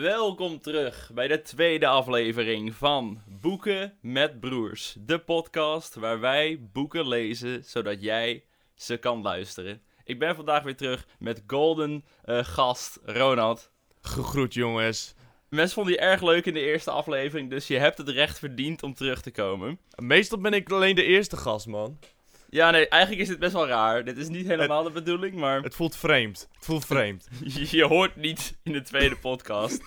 Welkom terug bij de tweede aflevering van Boeken met Broers. De podcast waar wij boeken lezen zodat jij ze kan luisteren. Ik ben vandaag weer terug met golden eh, gast Ronald. Gegroet jongens. Mensen vonden je erg leuk in de eerste aflevering, dus je hebt het recht verdiend om terug te komen. Meestal ben ik alleen de eerste gast, man. Ja, nee, eigenlijk is dit best wel raar. Dit is niet helemaal de bedoeling, maar Het voelt vreemd. Het voelt vreemd. je hoort niet in de tweede podcast.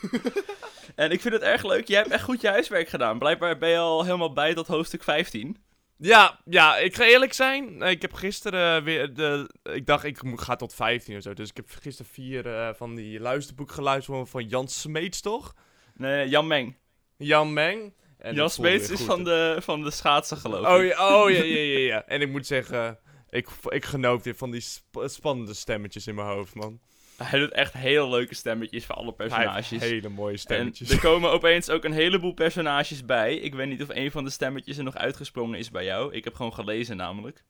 en ik vind het erg leuk. Jij hebt echt goed je huiswerk gedaan. Blijkbaar ben je al helemaal bij tot hoofdstuk 15. Ja, ja, ik ga eerlijk zijn. Ik heb gisteren weer de... Ik dacht, ik ga tot 15 of zo. Dus ik heb gisteren vier eh, van die luisterboeken geluisterd van- Jan Smeets, toch? Nee, Jan Meng. Jan Meng. En Jan Smeets is van de, van de schaatsen, geloof ik. Oh ja, oh ja, ja, ja, ja. En ik moet zeggen, ik, ik genoot weer van die sp- spannende stemmetjes in mijn hoofd, man. Hij doet echt hele leuke stemmetjes voor alle personages. hele mooie stemmetjes. En er komen opeens ook een heleboel personages bij. Ik weet niet of een van de stemmetjes er nog uitgesprongen is bij jou. Ik heb gewoon gelezen namelijk.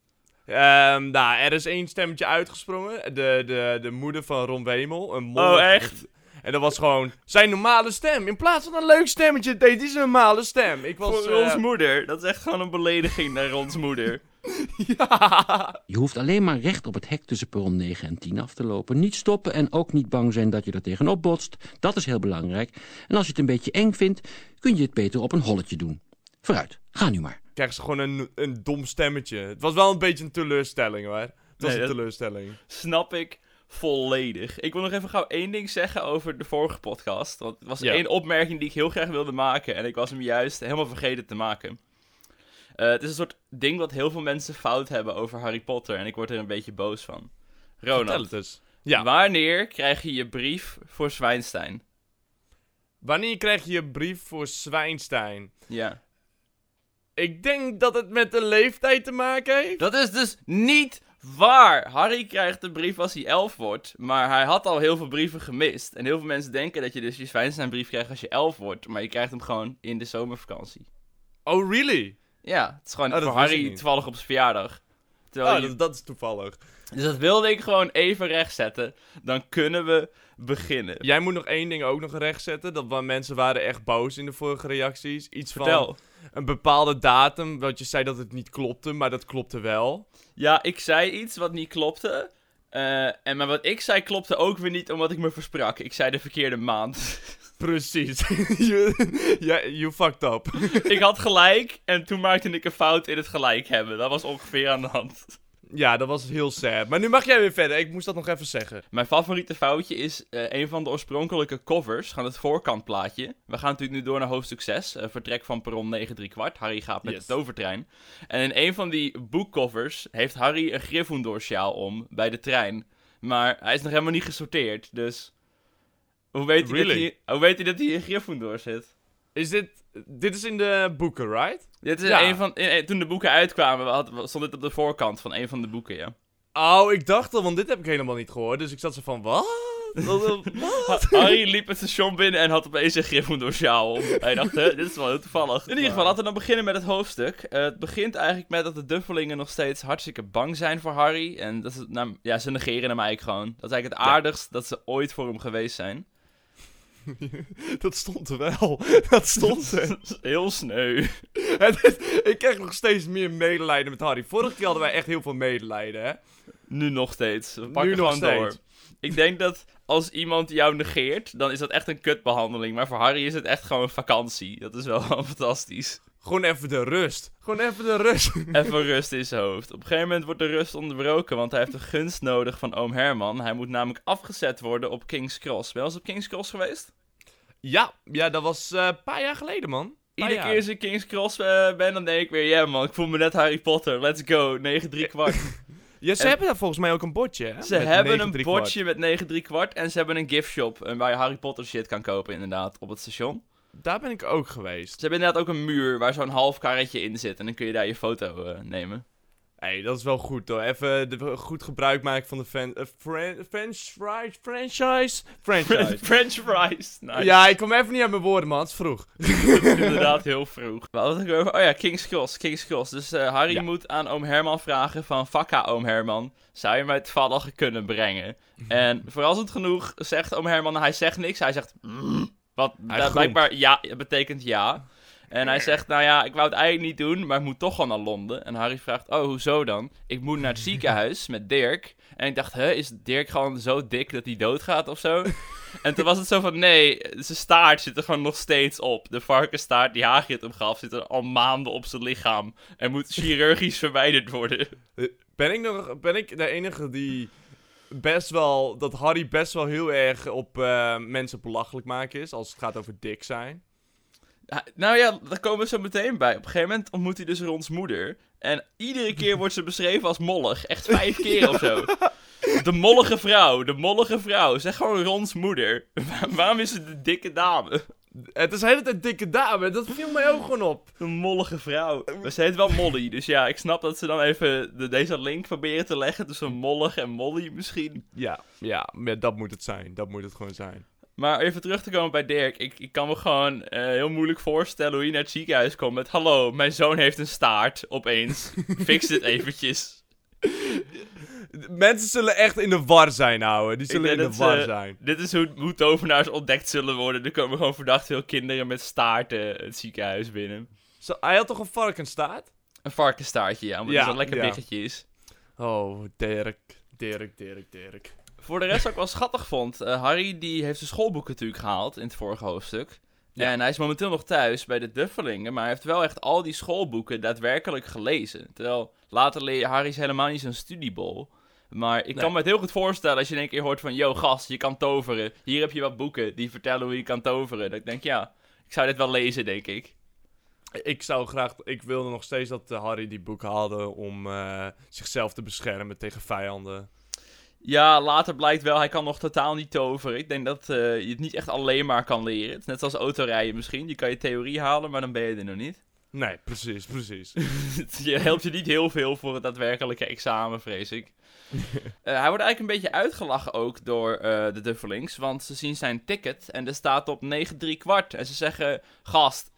Ehm, nou, er is één stemmetje uitgesprongen. De, de, de moeder van Ron Wemel. Een mol. Oh, echt? En dat was gewoon zijn normale stem. In plaats van een leuk stemmetje deed hij zijn normale stem. Ik was... Voor eh, Rons moeder. Dat is echt gewoon een belediging naar Rons moeder. ja. Je hoeft alleen maar recht op het hek tussen perron 9 en 10 af te lopen. Niet stoppen en ook niet bang zijn dat je er tegenop botst. Dat is heel belangrijk. En als je het een beetje eng vindt, kun je het beter op een holletje doen. Vooruit, ga nu maar. Krijgen ze gewoon een, een dom stemmetje. Het was wel een beetje een teleurstelling hoor. Het was Nee, een teleurstelling. Snap ik volledig. Ik wil nog even gauw één ding zeggen over de vorige podcast. Want het was Ja. één opmerking die ik heel graag wilde maken. En ik was hem juist helemaal vergeten te maken. Eh, het is een soort ding wat heel veel mensen fout hebben over Harry Potter. En ik word er een beetje boos van. Ronald, het eens. Ja. wanneer krijg je je brief voor Zwijnstein? Wanneer krijg je je brief voor Zwijnstein? Ja. Ik denk dat het met de leeftijd te maken heeft. Dat is dus niet waar. Harry krijgt de brief als hij elf wordt. Maar hij had al heel veel brieven gemist. En heel veel mensen denken dat je dus je Zwijnstein-brief krijgt als je elf wordt. Maar je krijgt hem gewoon in de zomervakantie. Oh, really? Ja, het is gewoon Oh, voor Harry toevallig op zijn verjaardag. Terwijl Oh, je- dat, dat is toevallig. Dus dat wilde ik gewoon even rechtzetten. Dan kunnen we beginnen. Jij moet nog één ding ook nog rechtzetten. Dat mensen waren echt boos in de vorige reacties. Iets Vertel. van een bepaalde datum. Wat je zei dat het niet klopte, maar dat klopte wel. Ja, ik zei iets wat niet klopte. Eh, en maar wat ik zei klopte ook weer niet omdat ik me versprak. Ik zei de verkeerde maand. Precies. you, you fucked up. ik had gelijk en toen maakte ik een fout in het gelijk hebben. Dat was ongeveer aan de hand. Ja, dat was heel sad. Maar nu mag jij weer verder. Ik moest dat nog even zeggen. Mijn favoriete foutje is eh, een van de oorspronkelijke covers van het voorkantplaatje. We gaan natuurlijk nu door naar hoofdstuk 6, eh, vertrek van perron 9 3 kwart. Harry gaat met Yes. de tovertrein. En in een van die boekcovers heeft Harry een Gryffindor sjaal om bij de trein. Maar hij is nog helemaal niet gesorteerd, dus... Hoe weet, hij, dat hij, hoe weet hij dat hij in Gryffindor zit? Is dit... Dit is in de boeken, right? Dit is Ja. een van... in- in- toen de boeken uitkwamen, had, stond dit op de voorkant van een van de boeken, ja. Oh, ik dacht al, want dit heb ik helemaal niet gehoord. Dus ik zat zo van, wat? Wat? Ha- Harry liep het station binnen en had opeens een Gryffindor sjaal om. Hij dacht, hè, dit is wel heel toevallig. In ieder geval, laten we dan beginnen met het hoofdstuk. Eh, het begint eigenlijk met dat de Duffelingen nog steeds hartstikke bang zijn voor Harry. En dat is, nou, ja, ze negeren hem eigenlijk gewoon. Dat is eigenlijk het Ja. aardigst dat ze ooit voor hem geweest zijn. dat stond er wel. Dat stond er. heel sneu. Ik krijg nog steeds meer medelijden met Harry. Vorige keer hadden wij echt heel veel medelijden, hè? Nu nog steeds. We pakken Nu nog gewoon door. steeds. Ik denk dat als iemand jou negeert, dan is dat echt een kutbehandeling. Maar voor Harry is het echt gewoon vakantie. Dat is wel fantastisch. Gewoon even de rust. Gewoon even de rust. Even rust in zijn hoofd. Op een gegeven moment wordt de rust onderbroken, want hij heeft een gunst nodig van oom Herman. Hij moet namelijk afgezet worden op King's Cross. Ben je wel eens op King's Cross geweest? Ja, ja, dat was eh, een paar jaar geleden, man. Iedere keer als ik King's Cross eh, ben, dan denk ik weer, ja man, ik voel me net Harry Potter, let's go, 9 3 kwart. Ja, ze en- hebben daar volgens mij ook een bordje, hè? Ze Met hebben 9 een bordje met 9 3 kwart en ze hebben een gift shop eh, waar je Harry Potter shit kan kopen inderdaad, op het station. Daar ben ik ook geweest. Ze hebben inderdaad ook een muur waar zo'n half karretje in zit en dan kun je daar je foto eh, nemen. Hé, hey, dat is wel goed hoor. Even de, goed gebruik maken van de fan, eh, fran- French fries franchise. Franchise. French fries, nice. ja, ik kom even niet aan mijn woorden, man. Het is vroeg. Inderdaad heel vroeg. Hadden het ook over, oh ja, King's Cross, King's Cross. Dus eh, Harry Ja. moet aan oom Herman vragen van, vakka oom Herman, zou je mij toevallig kunnen brengen? En vooral het genoeg zegt oom Herman, hij zegt niks, hij zegt, "Mm." Wat Hij da- gromt. blijkbaar ja betekent ja. En hij zegt, nou ja, ik wou het eigenlijk niet doen, maar ik moet toch wel naar Londen. En Harry vraagt, oh, hoezo dan? Ik moet naar het ziekenhuis met Dirk. En ik dacht, hè, is Dirk gewoon zo dik dat hij doodgaat of zo? en toen was het zo van, nee, zijn staart zit er gewoon nog steeds op. De varkensstaart die Hagrid hem gaf, zit er al maanden op zijn lichaam. En moet chirurgisch verwijderd worden. Ben ik, nog, ben ik de enige die best wel, dat Harry best wel heel erg op eh, mensen belachelijk maken is, als het gaat over dik zijn? Nou ja, daar komen we zo meteen bij. Op een gegeven moment ontmoet hij dus Rons moeder. En iedere keer wordt ze beschreven als mollig. Echt vijf keer of zo. De mollige vrouw, de mollige vrouw. Zeg gewoon Rons moeder. Waar- waarom is het de dikke dame? Het is de hele tijd dikke dame, dat viel mij ook gewoon op. Een mollige vrouw. Maar ze heet wel Molly. Dus ja, ik snap dat ze dan even de, deze link proberen te leggen tussen mollig en Molly misschien. Ja, ja, maar dat moet het zijn. Dat moet het gewoon zijn. Maar even terug te komen bij Dirk. Ik, ik kan me gewoon eh, heel moeilijk voorstellen hoe je naar het ziekenhuis komt met... Hallo, mijn zoon heeft een staart, opeens. Fix dit eventjes. Mensen zullen echt in de war zijn, ouwe. Die zullen in de war ze- zijn. Dit is hoe, hoe tovenaars ontdekt zullen worden. Er komen gewoon verdacht veel kinderen met staarten het ziekenhuis binnen. Zo, hij had toch een varkenstaart? Een varkenstaartje, ja, omdat Ja, lekker ja. is. Oh, Dirk. Dirk, Dirk, Dirk. Voor de rest wat ik wel schattig vond. eh, Harry die heeft zijn schoolboeken natuurlijk gehaald in het vorige hoofdstuk. Ja. En hij is momenteel nog thuis bij de Duffelingen. Maar hij heeft wel echt al die schoolboeken daadwerkelijk gelezen. Terwijl later leer Harry is helemaal niet zo'n studiebol. Maar ik Nee. kan me het heel goed voorstellen als je in één keer hoort van... Yo, gast, je kan toveren. Hier heb je wat boeken die vertellen hoe je kan toveren. Dat ik denk, ja, ik zou dit wel lezen, denk ik. Ik zou graag... Ik wilde nog steeds dat eh, Harry die boeken haalde om eh, zichzelf te beschermen tegen vijanden. Ja, later blijkt wel, hij kan nog totaal niet toveren. Ik denk dat eh, je het niet echt alleen maar kan leren. Het is net zoals autorijden misschien. Je kan je theorie halen, maar dan ben je er nog niet. Nee, precies, precies. je helpt je niet heel veel voor het daadwerkelijke examen, vrees ik. Eh, hij wordt eigenlijk een beetje uitgelachen ook door eh, de Duffelings. Want ze zien zijn ticket en er staat op 9 3 kwart. En ze zeggen, gast,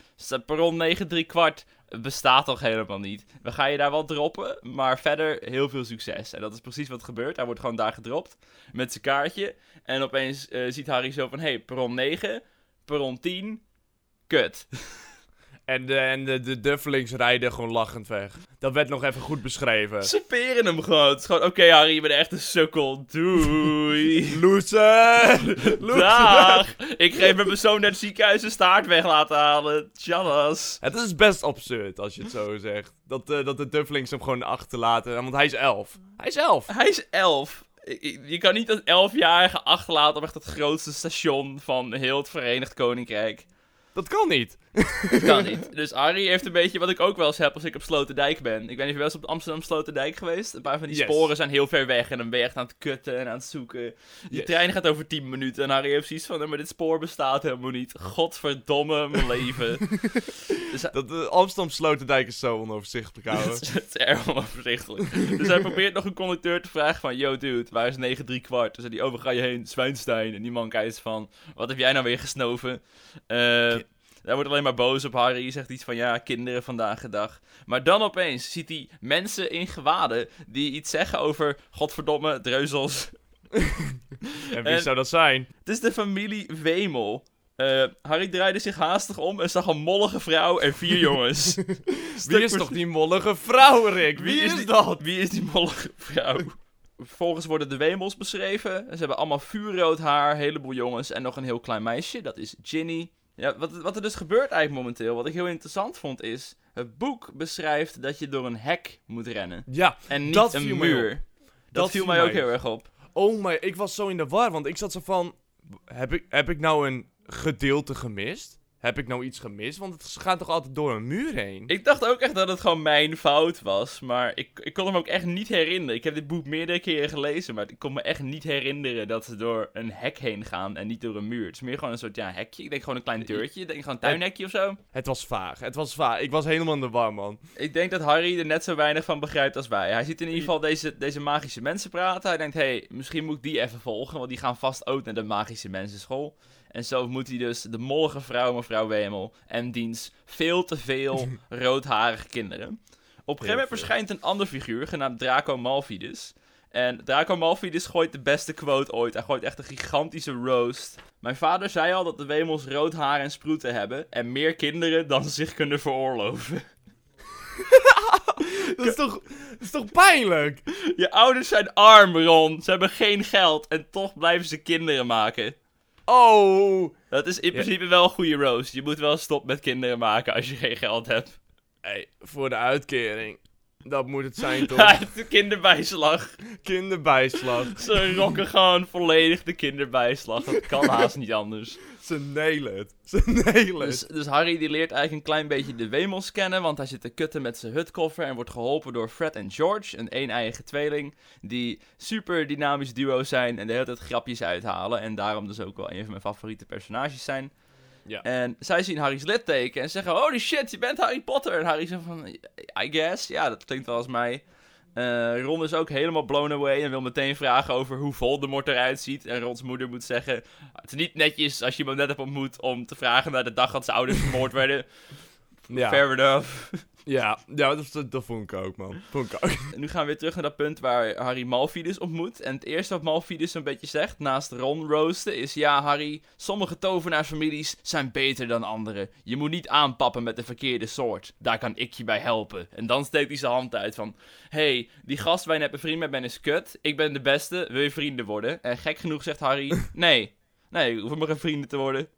perron 9 3 kwart bestaat toch helemaal niet. We gaan je daar wel droppen, maar verder heel veel succes. En dat is precies wat gebeurt. Hij wordt gewoon daar gedropt met zijn kaartje. En opeens eh, ziet Harry zo van, hey, perron 9, perron 10, kut. En de, en de, de Duffelings rijden gewoon lachend weg. Dat werd nog even goed beschreven. Ze peren hem gewoon. Het is gewoon, oké Harry, je bent echt een sukkel. Doei. Loser! Dag. Ik geef mijn zoon naar het ziekenhuis een staart weg laten halen. Tjallas. Het is best absurd als je het zo zegt. Dat, eh, dat de Duffelings hem gewoon achterlaten. Want hij is elf. Hij is elf. Hij is elf. Je kan niet een elfjarige achterlaten op echt het grootste station van heel het Verenigd Koninkrijk. Dat kan niet. Dat kan niet. Dus Harry heeft een beetje wat ik ook wel eens heb als ik op Sloterdijk ben. Ik niet of je wel eens op Amsterdam Sloterdijk geweest. Een paar van die Yes. sporen zijn heel ver weg en dan ben je echt aan het kutten en aan het zoeken. Die Yes. trein gaat over 10 minuten en Harry heeft zoiets van, "Nee, maar dit spoor bestaat helemaal niet. Godverdomme mijn leven. dus hij- Dat de Amsterdam Sloterdijk is zo onoverzichtelijk, ouwe. het is- het is erg onoverzichtelijk. dus hij probeert nog een conducteur te vragen van... Yo dude, waar is 9 3 kwart? Dus die, oh, waar ga je heen? Zwijnstein. En die man kijkt van... Wat heb jij nou weer gesnoven? Eh... Hij wordt alleen maar boos op Harry. Hij zegt iets van, ja, kinderen vandaag de dag. Maar dan opeens ziet hij mensen in gewaden die iets zeggen over, godverdomme, dreuzels. En wie En- zou dat zijn? Het is de familie Wemel. Eh, Harry draaide zich haastig om en zag een mollige vrouw en vier jongens. Wie is toch die mollige vrouw, Rick? Wie, Wie is is die- dat? Wie is die mollige vrouw? Vervolgens worden de Wemels beschreven. Ze hebben allemaal vuurrood haar, een heleboel jongens en nog een heel klein meisje. Dat is Ginny. Ja, wat, wat er dus gebeurt eigenlijk momenteel, wat ik heel interessant vond, is... Het boek beschrijft dat je door een hek moet rennen. Ja, En niet Dat een muur. Dat, viel mij ook heel erg op. Oh my, ik was zo in de war, want ik zat zo van... Heb ik, heb ik nou een gedeelte gemist? Heb ik nou iets gemist? Want het gaat toch altijd door een muur heen? Ik dacht ook echt dat het gewoon mijn fout was, maar ik, ik kon hem ook echt niet herinneren. Ik heb dit boek meerdere keren gelezen, maar ik kon me echt niet herinneren dat ze door een hek heen gaan en niet door een muur. Het is meer gewoon een soort, ja, hekje. Ik denk gewoon een klein deurtje. Ik denk gewoon een tuinhekje of zo. Het was vaag, het was vaag. Ik was helemaal in de war, man. Ik denk dat Harry er net zo weinig van begrijpt als wij. Hij ziet in ieder geval deze, deze magische mensen praten. Hij denkt, hé, hey, misschien moet ik die even volgen, want die gaan vast ook naar de magische mensenschool. En zo moet hij dus de mollige vrouw, mevrouw Wemel, en diens veel te veel roodharige kinderen. Op een gegeven moment verschijnt een ander figuur, genaamd Draco Malfidus. En Draco Malfoy gooit de beste quote ooit. Hij gooit echt een gigantische roast. Mijn vader zei al dat de Wemels rood haar en sproeten hebben. En meer kinderen dan ze zich kunnen veroorloven. Dat is toch, dat is toch pijnlijk? Je ouders zijn arm, Ron. Ze hebben geen geld. En toch blijven ze kinderen maken. Oh. Dat is in principe wel een goede roast. Je moet wel stoppen met kinderen maken als je geen geld hebt. Hey, voor de uitkering. Dat moet het zijn toch? Hij heeft de kinderbijslag. Kinderbijslag. Ze rocken gewoon volledig de kinderbijslag. Dat kan haast niet anders. Ze nailen het. Ze nailen Dus, het. dus Harry die leert eigenlijk een klein beetje de Wemels kennen, want hij zit te kutten met zijn hutkoffer en wordt geholpen door Fred en George, een een-eigen tweeling, die super dynamisch duo zijn en de hele tijd grapjes uithalen en daarom dus ook wel een van mijn favoriete personages zijn. Ja. En zij zien Harry's litteken en zeggen, holy shit, je bent Harry Potter. En Harry zegt van, I guess, ja, dat klinkt wel als mij. Eh, Ron is ook helemaal blown away en wil meteen vragen over hoe Voldemort eruit ziet. En Rons moeder moet zeggen, het is niet netjes als je iemand net hebt ontmoet om te vragen naar de dag dat zijn ouders vermoord werden. Ja. Fair enough. Ja, ja dat, vond ik ook, man. Vond ik ook. Nu gaan we weer terug naar dat punt waar Harry Malfidus ontmoet. En het eerste wat Malfidus een beetje zegt, naast Ron roosten, is... Ja, Harry, sommige tovenaarsfamilies zijn beter dan andere. Je moet niet aanpappen met de verkeerde soort. Daar kan ik je bij helpen. En dan steekt hij zijn hand uit van... hey, die gast waar je net bevriend met bent is kut. Ik ben de beste, wil je vrienden worden? En gek genoeg zegt Harry... Nee, nee, hoef maar geen vrienden te worden.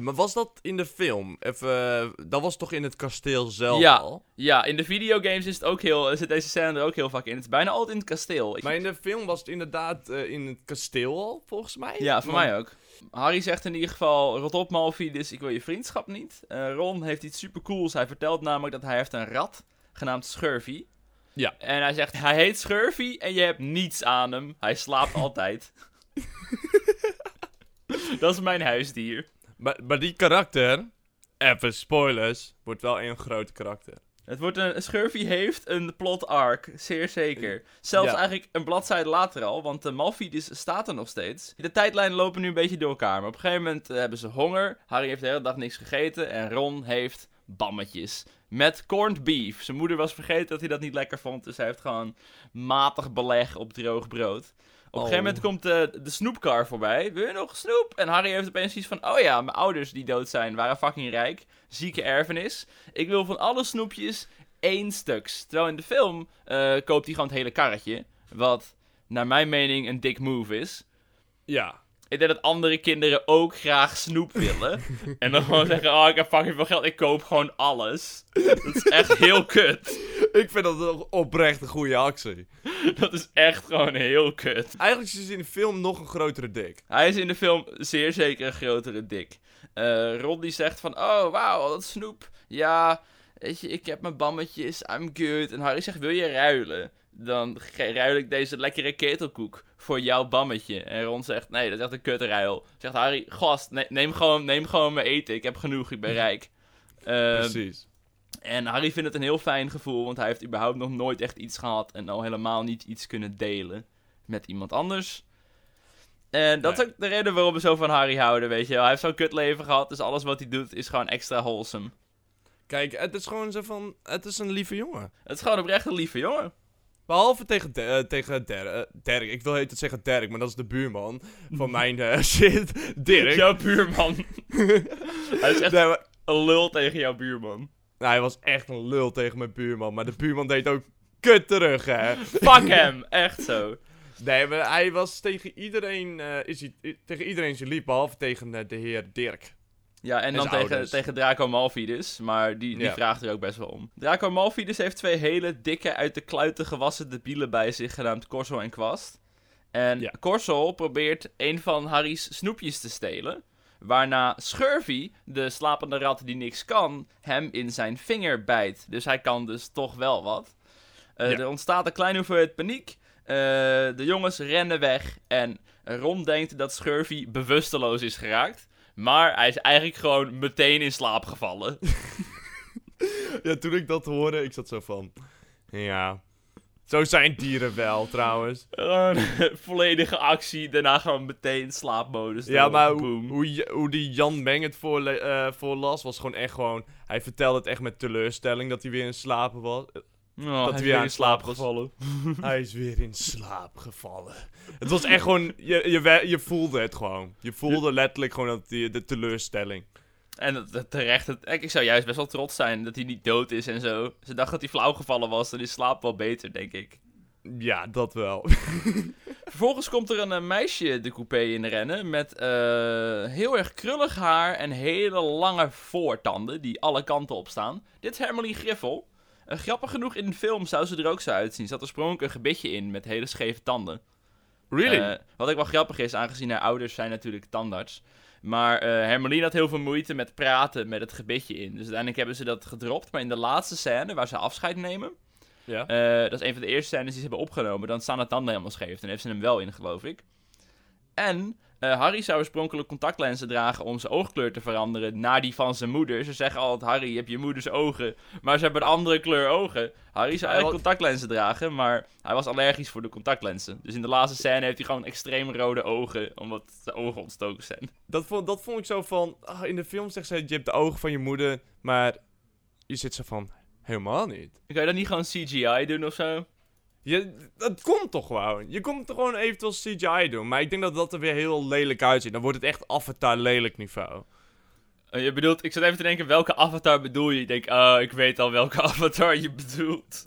Maar was dat in de film? Even, eh, dat was toch in het kasteel zelf Ja. al? Ja, in de videogames is het ook heel, zit deze scène er ook heel vaak in. Het is bijna altijd in het kasteel. Maar in de film was het inderdaad eh, in het kasteel al, volgens mij? Ja, voor mij ook. Harry zegt in ieder geval, rot op Malfoy, dus ik wil je vriendschap niet. Eh, Ron heeft iets super cools. Hij vertelt namelijk dat hij heeft een rat, genaamd Schurvy. Ja. En hij zegt, hij heet Schurvy en je hebt niets aan hem. Hij slaapt altijd. dat is mijn huisdier. Maar, maar die karakter, even spoilers, wordt wel een groot karakter. Het wordt een, Schurvy heeft een plot arc, zeer zeker. Zelfs Ja. eigenlijk een bladzijde later al, want de Malfidus staat er nog steeds. De tijdlijnen lopen nu een beetje door elkaar, maar op een gegeven moment eh, hebben ze honger. Harry heeft de hele dag niks gegeten en Ron heeft bammetjes. Met corned beef. Zijn moeder was vergeten dat hij dat niet lekker vond, dus hij heeft gewoon matig beleg op droog brood. Op een Oh. gegeven moment komt de, de snoepkar voorbij. Wil je nog snoep? En Harry heeft opeens iets van... Oh ja, mijn ouders die dood zijn waren fucking rijk. Zieke erfenis. Ik wil van alle snoepjes één stuks. Terwijl in de film eh, koopt hij gewoon het hele karretje. Wat naar mijn mening een dik move is. Ja. Ik denk dat andere kinderen ook graag snoep willen. en dan gewoon zeggen, oh ik heb fucking veel geld, ik koop gewoon alles. Dat is echt heel kut. Ik vind dat een oprecht een goede actie. Dat is echt gewoon heel kut. Eigenlijk is hij in de film nog een grotere dik. Hij is in de film zeer zeker een grotere dik. Eh Ron die zegt van, oh wauw, dat snoep. Ja, weet je, ik heb mijn bammetjes, I'm good. En Harry zegt, wil je ruilen? Dan ruil ik deze lekkere ketelkoek voor jouw bammetje. En Ron zegt, nee, dat is echt een kutruil. Zegt Harry, gast, ne- neem, gewoon, neem gewoon mijn eten. Ik heb genoeg, ik ben rijk. Eh, Precies. en Harry vindt het een heel fijn gevoel, want hij heeft überhaupt nog nooit echt iets gehad en al helemaal niet iets kunnen delen met iemand anders. En dat Nee. is ook de reden waarom we zo van Harry houden, weet je wel. Hij heeft zo'n kutleven gehad, dus alles wat hij doet is gewoon extra wholesome. Kijk, het is gewoon zo van, het is een lieve jongen. Het is gewoon oprecht een lieve jongen. Behalve tegen, De- eh, tegen eh, Dirk. Ik wil het zeggen Dirk, maar dat is de buurman van mijn eh, shit. Dirk. Jouw buurman. hij is echt Nee, maar- een lul tegen jouw buurman. nou, hij was echt een lul tegen mijn buurman. Maar de buurman deed ook kut terug, hè. Fuck hem, echt zo. Nee, maar hij was tegen iedereen, eh, is hij, tegen iedereen zijn lief, behalve tegen de heer Dirk. Ja, en En dan tegen, ouders. tegen Draco Malfidus, maar die, die Ja. vraagt er ook best wel om. Draco Malfidus heeft twee hele dikke, uit de kluiten gewassen debielen bij zich, genaamd Corso en Kwast. En Ja. Corso probeert een van Harry's snoepjes te stelen, waarna Schurvy, de slapende rat die niks kan, hem in zijn vinger bijt. Dus hij kan dus toch wel wat. Eh, Ja. Er ontstaat een kleine hoeveelheid paniek. Eh, de jongens rennen weg en Ron denkt dat Schurvy bewusteloos is geraakt. Maar hij is eigenlijk gewoon meteen in slaap gevallen. Ja, toen ik dat hoorde, ik zat zo van, ja, zo zijn dieren wel, trouwens. Volledige actie, daarna gewoon meteen slaapmodus. Ja, maar hoe, hoe, die Jan Meng het voorle- eh, voorlas, was gewoon echt gewoon... Hij vertelde het echt met teleurstelling dat hij weer in slapen was. Oh, hij weer in slaap was. Hij is weer in slaap gevallen. Het was echt gewoon, je, je, je voelde het gewoon. Je voelde letterlijk gewoon dat die, de teleurstelling. En dat, dat terecht, het, ik zou juist best wel trots zijn dat hij niet dood is en zo. Ze dacht dat hij flauw gevallen was, dan is slaap wel beter, denk ik. Ja, dat wel. Vervolgens komt er een eh, meisje de coupé in rennen met eh, heel erg krullig haar en hele lange voortanden die alle kanten op staan. Dit is Hermelie Griffel. Eh, grappig genoeg, in de film zou ze er ook zo uitzien. Ze had oorspronkelijk een gebitje in met hele scheve tanden. Really? Eh, wat ook wel grappig is, aangezien haar ouders zijn natuurlijk tandarts. Maar eh Hermeline had heel veel moeite met praten met het gebitje in. Dus uiteindelijk hebben ze dat gedropt. Maar in de laatste scène, waar ze afscheid nemen... ja. dat is een van de eerste scènes die ze hebben opgenomen. Dan staan de tanden helemaal scheef. Dan heeft ze hem wel in, geloof ik. En eh, Harry zou oorspronkelijk contactlenzen dragen om zijn oogkleur te veranderen naar die van zijn moeder. Ze zeggen altijd, Harry, je hebt je moeders ogen. Maar ze hebben een andere kleur ogen. Harry zou eigenlijk contactlenzen dragen, maar hij was allergisch voor de contactlenzen. Dus in de laatste scène heeft hij gewoon extreem rode ogen, omdat zijn ogen ontstoken zijn. Dat, vond, dat vond ik zo van, ah, in de film zegt ze, je hebt de ogen van je moeder, maar je zit zo van, helemaal niet. Kan je dat niet gewoon CGI doen of zo? Je, dat komt toch gewoon. Je komt toch gewoon eventueel CGI doen. Maar ik denk dat dat er weer heel lelijk uitziet. Dan wordt het echt Avatar lelijk niveau. Eh, je bedoelt, ik zat even te denken, welke avatar bedoel je? Ik denk, oh, ik weet al welke avatar je bedoelt.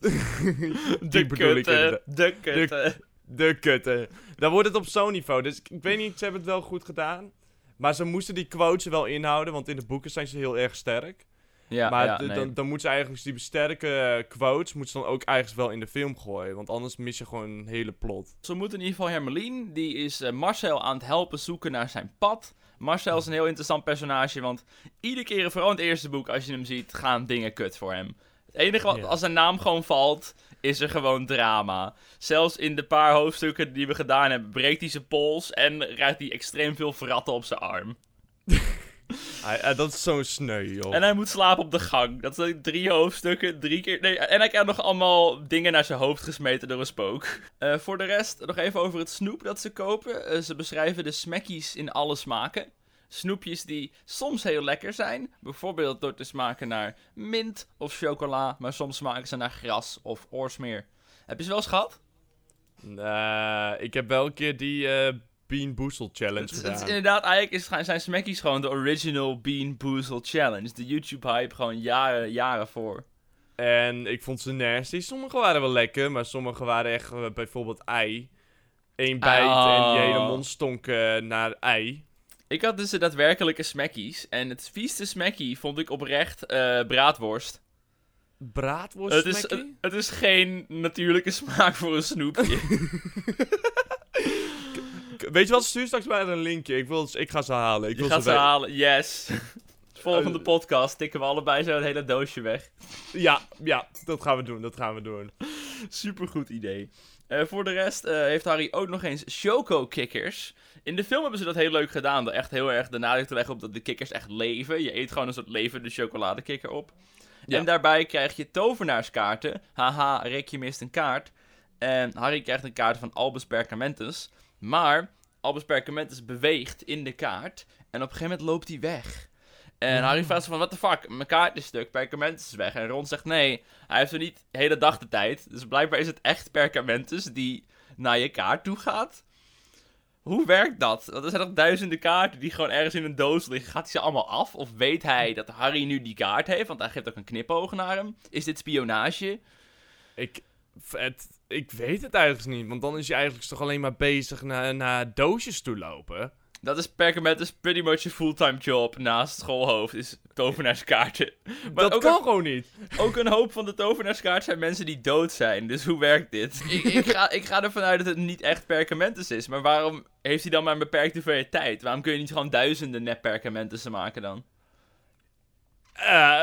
de bedoel ik kutte, de kutte. De kutte. Dan wordt het op zo'n niveau. Dus ik, ik weet niet, ze hebben het wel goed gedaan. Maar ze moesten die quotes wel inhouden. Want in de boeken zijn ze heel erg sterk. Ja, maar ja, nee. dan, dan moeten ze eigenlijk die sterke eh, quotes moeten ze dan ook eigenlijk wel in de film gooien. Want anders mis je gewoon een hele plot. Zo moet in ieder geval Hermelien, die is eh, Marcel aan het helpen zoeken naar zijn pad. Marcel is een heel interessant personage, want iedere keer, vooral in het eerste boek, als je hem ziet, gaan dingen kut voor hem. Het enige wat, Ja. als zijn naam gewoon valt, is er gewoon drama. Zelfs in de paar hoofdstukken die we gedaan hebben, breekt hij zijn pols en krijgt hij extreem veel verratten op zijn arm. Hij- eh, dat is zo'n sneu, joh. En hij moet slapen op de gang. Dat zijn drie hoofdstukken, drie keer... Nee, en hij krijgt nog allemaal dingen naar zijn hoofd gesmeten door een spook. Eh, voor de rest, nog even over het snoep dat ze kopen. Eh, ze beschrijven de smackies in alle smaken. Snoepjes die soms heel lekker zijn. Bijvoorbeeld door te smaken naar mint of chocola. Maar soms smaken ze naar gras of oorsmeer. Heb je ze wel eens gehad? Eh, ik heb wel een keer die eh Bean Boozle Challenge is- het gedaan. is inderdaad, eigenlijk is, zijn smackies gewoon de original Bean Boozle Challenge. De YouTube-hype gewoon jaren, jaren voor. En ik vond ze nasty. Sommige waren wel lekker, maar sommige waren echt eh, bijvoorbeeld ei. Eén bijt en die hele Oh. mond stonk naar ei. Ik had dus de daadwerkelijke smackies. En het vieste smackie vond ik oprecht eh, braadworst. Braadworst Het is, het is geen natuurlijke smaak voor een snoepje. Weet je wat, stuur straks maar een linkje. Ik, wil, ik ga ze halen. Ik Je wil gaat ze weten. halen, yes. Volgende podcast tikken we allebei zo het hele doosje weg. Ja, ja, dat gaan we doen. Dat gaan we doen. Supergoed idee. Eh, voor de rest eh, heeft Harry ook nog eens choco-kikkers. In de film hebben ze dat heel leuk gedaan. Door echt heel erg de nadruk te leggen op dat de kikkers echt leven. Je eet gewoon een soort levende chocoladekikker op. Ja. En daarbij krijg je tovenaarskaarten. Haha, Rick, je mist een kaart. En Harry krijgt een kaart van Albus Perkamentus. Maar Albus Perkamentus beweegt in de kaart. En op een gegeven moment loopt hij weg. En Harry vraagt zich van, what the fuck, mijn kaart is stuk, Perkamentus is weg. En Ron zegt, nee, hij heeft er niet de hele dag de tijd. Dus blijkbaar is het echt Perkamentus die naar je kaart toe gaat. Hoe werkt dat? Want er zijn nog duizenden kaarten die gewoon ergens in een doos liggen. Gaat hij ze allemaal af? Of weet hij dat Harry nu die kaart heeft? Want hij geeft ook een knipoog naar hem. Is dit spionage? Ik, het, ik weet het eigenlijk niet. Want dan is je eigenlijk toch alleen maar bezig naar, naar doosjes toe lopen. Dat is Perkamentus pretty much een fulltime job naast schoolhoofd. Is tovenaarskaarten. Maar dat ook kan een- gewoon niet. Ook een hoop van de tovenaarskaart zijn mensen die dood zijn. Dus hoe werkt dit? ik, ik, ga, ik ga ervan uit dat het niet echt Perkamentus is. Maar waarom heeft hij dan maar een beperkte hoeveelheid tijd? Waarom kun je niet gewoon duizenden nep Perkamentussen maken dan? Eh,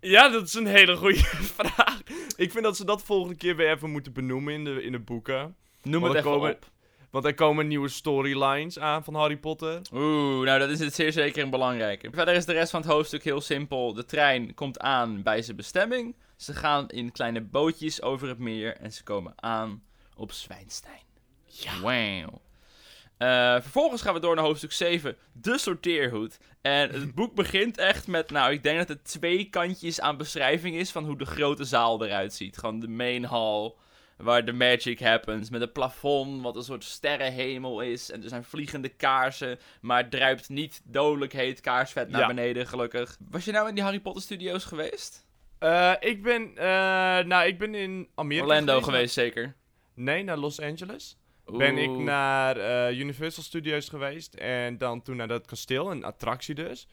ja, dat is een hele goede vraag. Ik vind dat ze dat volgende keer weer even moeten benoemen in de, in de boeken. Noem Want het even komen- op. Want er komen nieuwe storylines aan van Harry Potter. Oeh, nou dat is het zeer zeker een belangrijke. Verder is de rest van het hoofdstuk heel simpel. De trein komt aan bij zijn bestemming. Ze gaan in kleine bootjes over het meer en ze komen aan op Zwijnstein. Ja. Wauw. Eh, vervolgens gaan we door naar hoofdstuk 7, de sorteerhoed. En het boek begint echt met, nou, ik denk dat het twee kantjes aan beschrijving is van hoe de grote zaal eruit ziet. Gewoon de main hall, waar de magic happens. Met een plafond, wat een soort sterrenhemel is. En er zijn vliegende kaarsen, maar het druipt niet dodelijk heet kaarsvet naar Ja. beneden, gelukkig. Was je nou in die Harry Potter studios geweest? Eh, ik ben, eh, nou, ik ben in Amerika Orlando geweest, zeker. Nee, naar Los Angeles. Ben ik naar eh, Universal Studios geweest en dan toen naar dat kasteel, een attractie dus.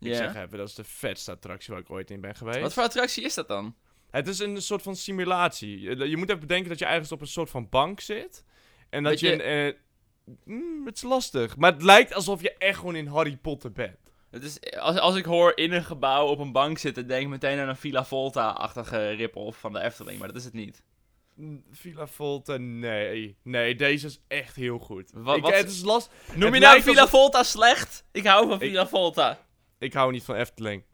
Ik zeg even, dat is de vetste attractie waar ik ooit in ben geweest. Wat voor attractie is dat dan? Het is een soort van simulatie. Je, moet even bedenken dat je ergens op een soort van bank zit. En dat je... eh, mm, het is lastig. Maar het lijkt alsof je echt gewoon in Harry Potter bent. Het is, als, als ik hoor in een gebouw op een bank zitten, denk ik meteen aan een Villa Volta-achtige rip-off van de Efteling, maar dat is het niet. Villa Volta, nee. Nee, deze is echt heel goed. Wat- ik, wat- Het is last... Noem Het je nou Villa Volta slecht? Ik hou van Ik- Villa Volta. Ik hou niet van Efteling.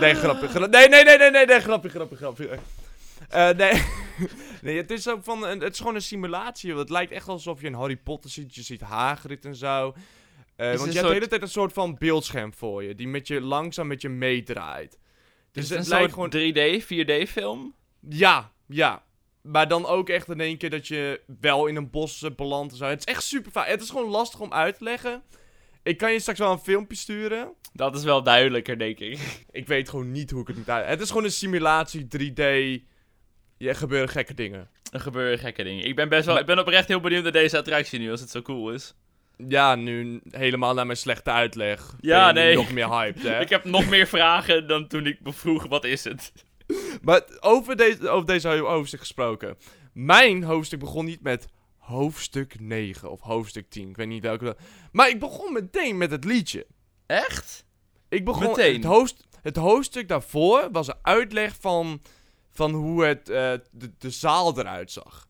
Nee, grapje. gra- nee, nee, nee, nee, nee, nee, grapje, grapje, grapje. Eh, nee. nee, het is ook van, een- het is gewoon een simulatie. Het lijkt echt alsof je een Harry Potter ziet. Je ziet Hagrid en zo. Eh, want je hebt de hele tijd een soort van beeldscherm voor je. Die met je langzaam met je meedraait. Dus Dus het een lijkt soort gewoon... 3D, 4D-film? Ja, ja. Maar dan ook echt in één keer dat je wel in een bos eh, belandt en zo. Het is echt super fijn. Het is gewoon lastig om uit te leggen. Ik kan je straks wel een filmpje sturen. Dat is wel duidelijker, denk ik. Ik weet gewoon niet hoe ik het moet uit. Het is gewoon een simulatie 3D. Ja, gebeuren gekke dingen. Er gebeuren gekke dingen. Ik ben best wel, ik ben oprecht heel benieuwd naar deze attractie nu, als het zo cool is. Ja, nu helemaal naar mijn slechte uitleg. Ja, nee. Nog meer hyped, hè? Ik heb nog meer vragen dan toen ik me vroeg, wat is het? Maar over, deze over deze hoofdstuk gesproken. Mijn hoofdstuk begon niet met hoofdstuk 9 of hoofdstuk 10. Ik weet niet welke. Maar ik begon meteen met het liedje. Echt? Ik begon Meteen? Het, hoofd, het hoofdstuk daarvoor was een uitleg van, van hoe het, eh, de, de zaal eruit zag.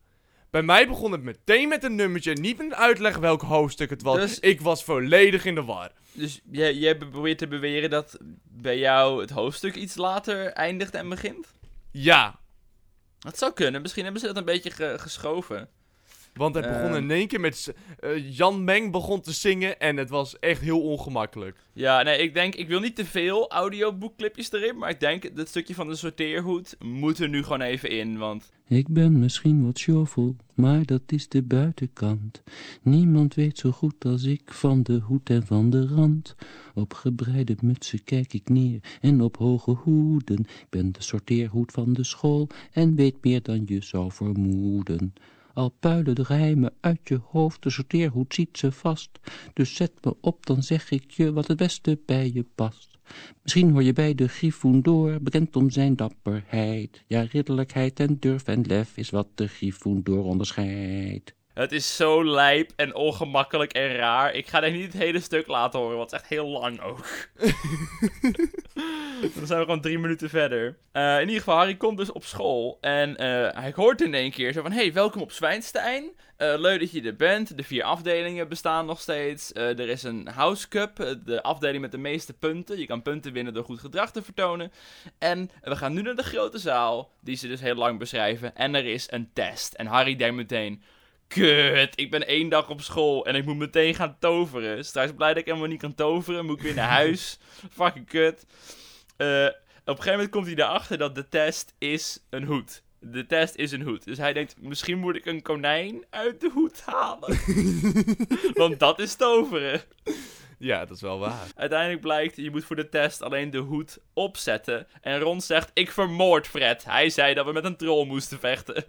Bij mij begon het meteen met een nummertje, niet met een uitleg welk hoofdstuk het was. Dus- Ik was volledig in de war. Dus jij, jij probeert te beweren dat bij jou het hoofdstuk iets later eindigt en begint? Ja, Dat zou kunnen. Misschien hebben ze dat een beetje ge- geschoven. Want het begon Ehm. in één keer met... eh, Jan Meng begon te zingen en het was echt heel ongemakkelijk. Ja, nee, ik denk, ik wil niet te veel audioboekclipjes erin, maar ik denk dat stukje van de sorteerhoed moet er nu gewoon even in, want... Ik ben misschien wat shovel, maar dat is de buitenkant. Niemand weet zo goed als ik van de hoed en van de rand. Op gebreide mutsen kijk ik neer en op hoge hoeden. Ik ben de sorteerhoed van de school en weet meer dan je zou vermoeden. Al puilen de geheimen uit je hoofd, de sorteerhoed ziet ze vast. Dus zet me op, dan zeg ik je wat het beste bij je past. Misschien hoor je bij de Gryffindor, bekend om zijn dapperheid. Ja, ridderlijkheid en durf en lef is wat de Gryffindor onderscheidt. Het is zo lijp en ongemakkelijk en raar. Ik ga denk niet het hele stuk laten horen, want het is echt heel lang ook. Dan zijn we gewoon drie minuten verder. Eh, in ieder geval, Harry komt dus op school. En eh, hij hoort in één keer zo van... Hey, welkom op Zwijnstein. Eh, leuk dat je er bent. De vier afdelingen bestaan nog steeds. Er is een House Cup. de afdeling met de meeste punten. Je kan punten winnen door goed gedrag te vertonen. En we gaan nu naar de grote zaal. Die ze dus heel lang beschrijven. En er is een test. En Harry denkt meteen... Kut, ik ben één dag op school en ik moet meteen gaan toveren. Straks blij dat ik helemaal niet kan toveren. Moet ik weer naar huis. Fucking kut. Eh, op een gegeven moment komt hij erachter dat de test is een hoed. De test is een hoed. Dus hij denkt, misschien moet ik een konijn uit de hoed halen. Want dat is toveren. Ja, dat is wel waar. Uiteindelijk blijkt, je moet voor de test alleen de hoed opzetten. En Ron zegt, ik vermoord Fred. Hij zei dat we met een troll moesten vechten.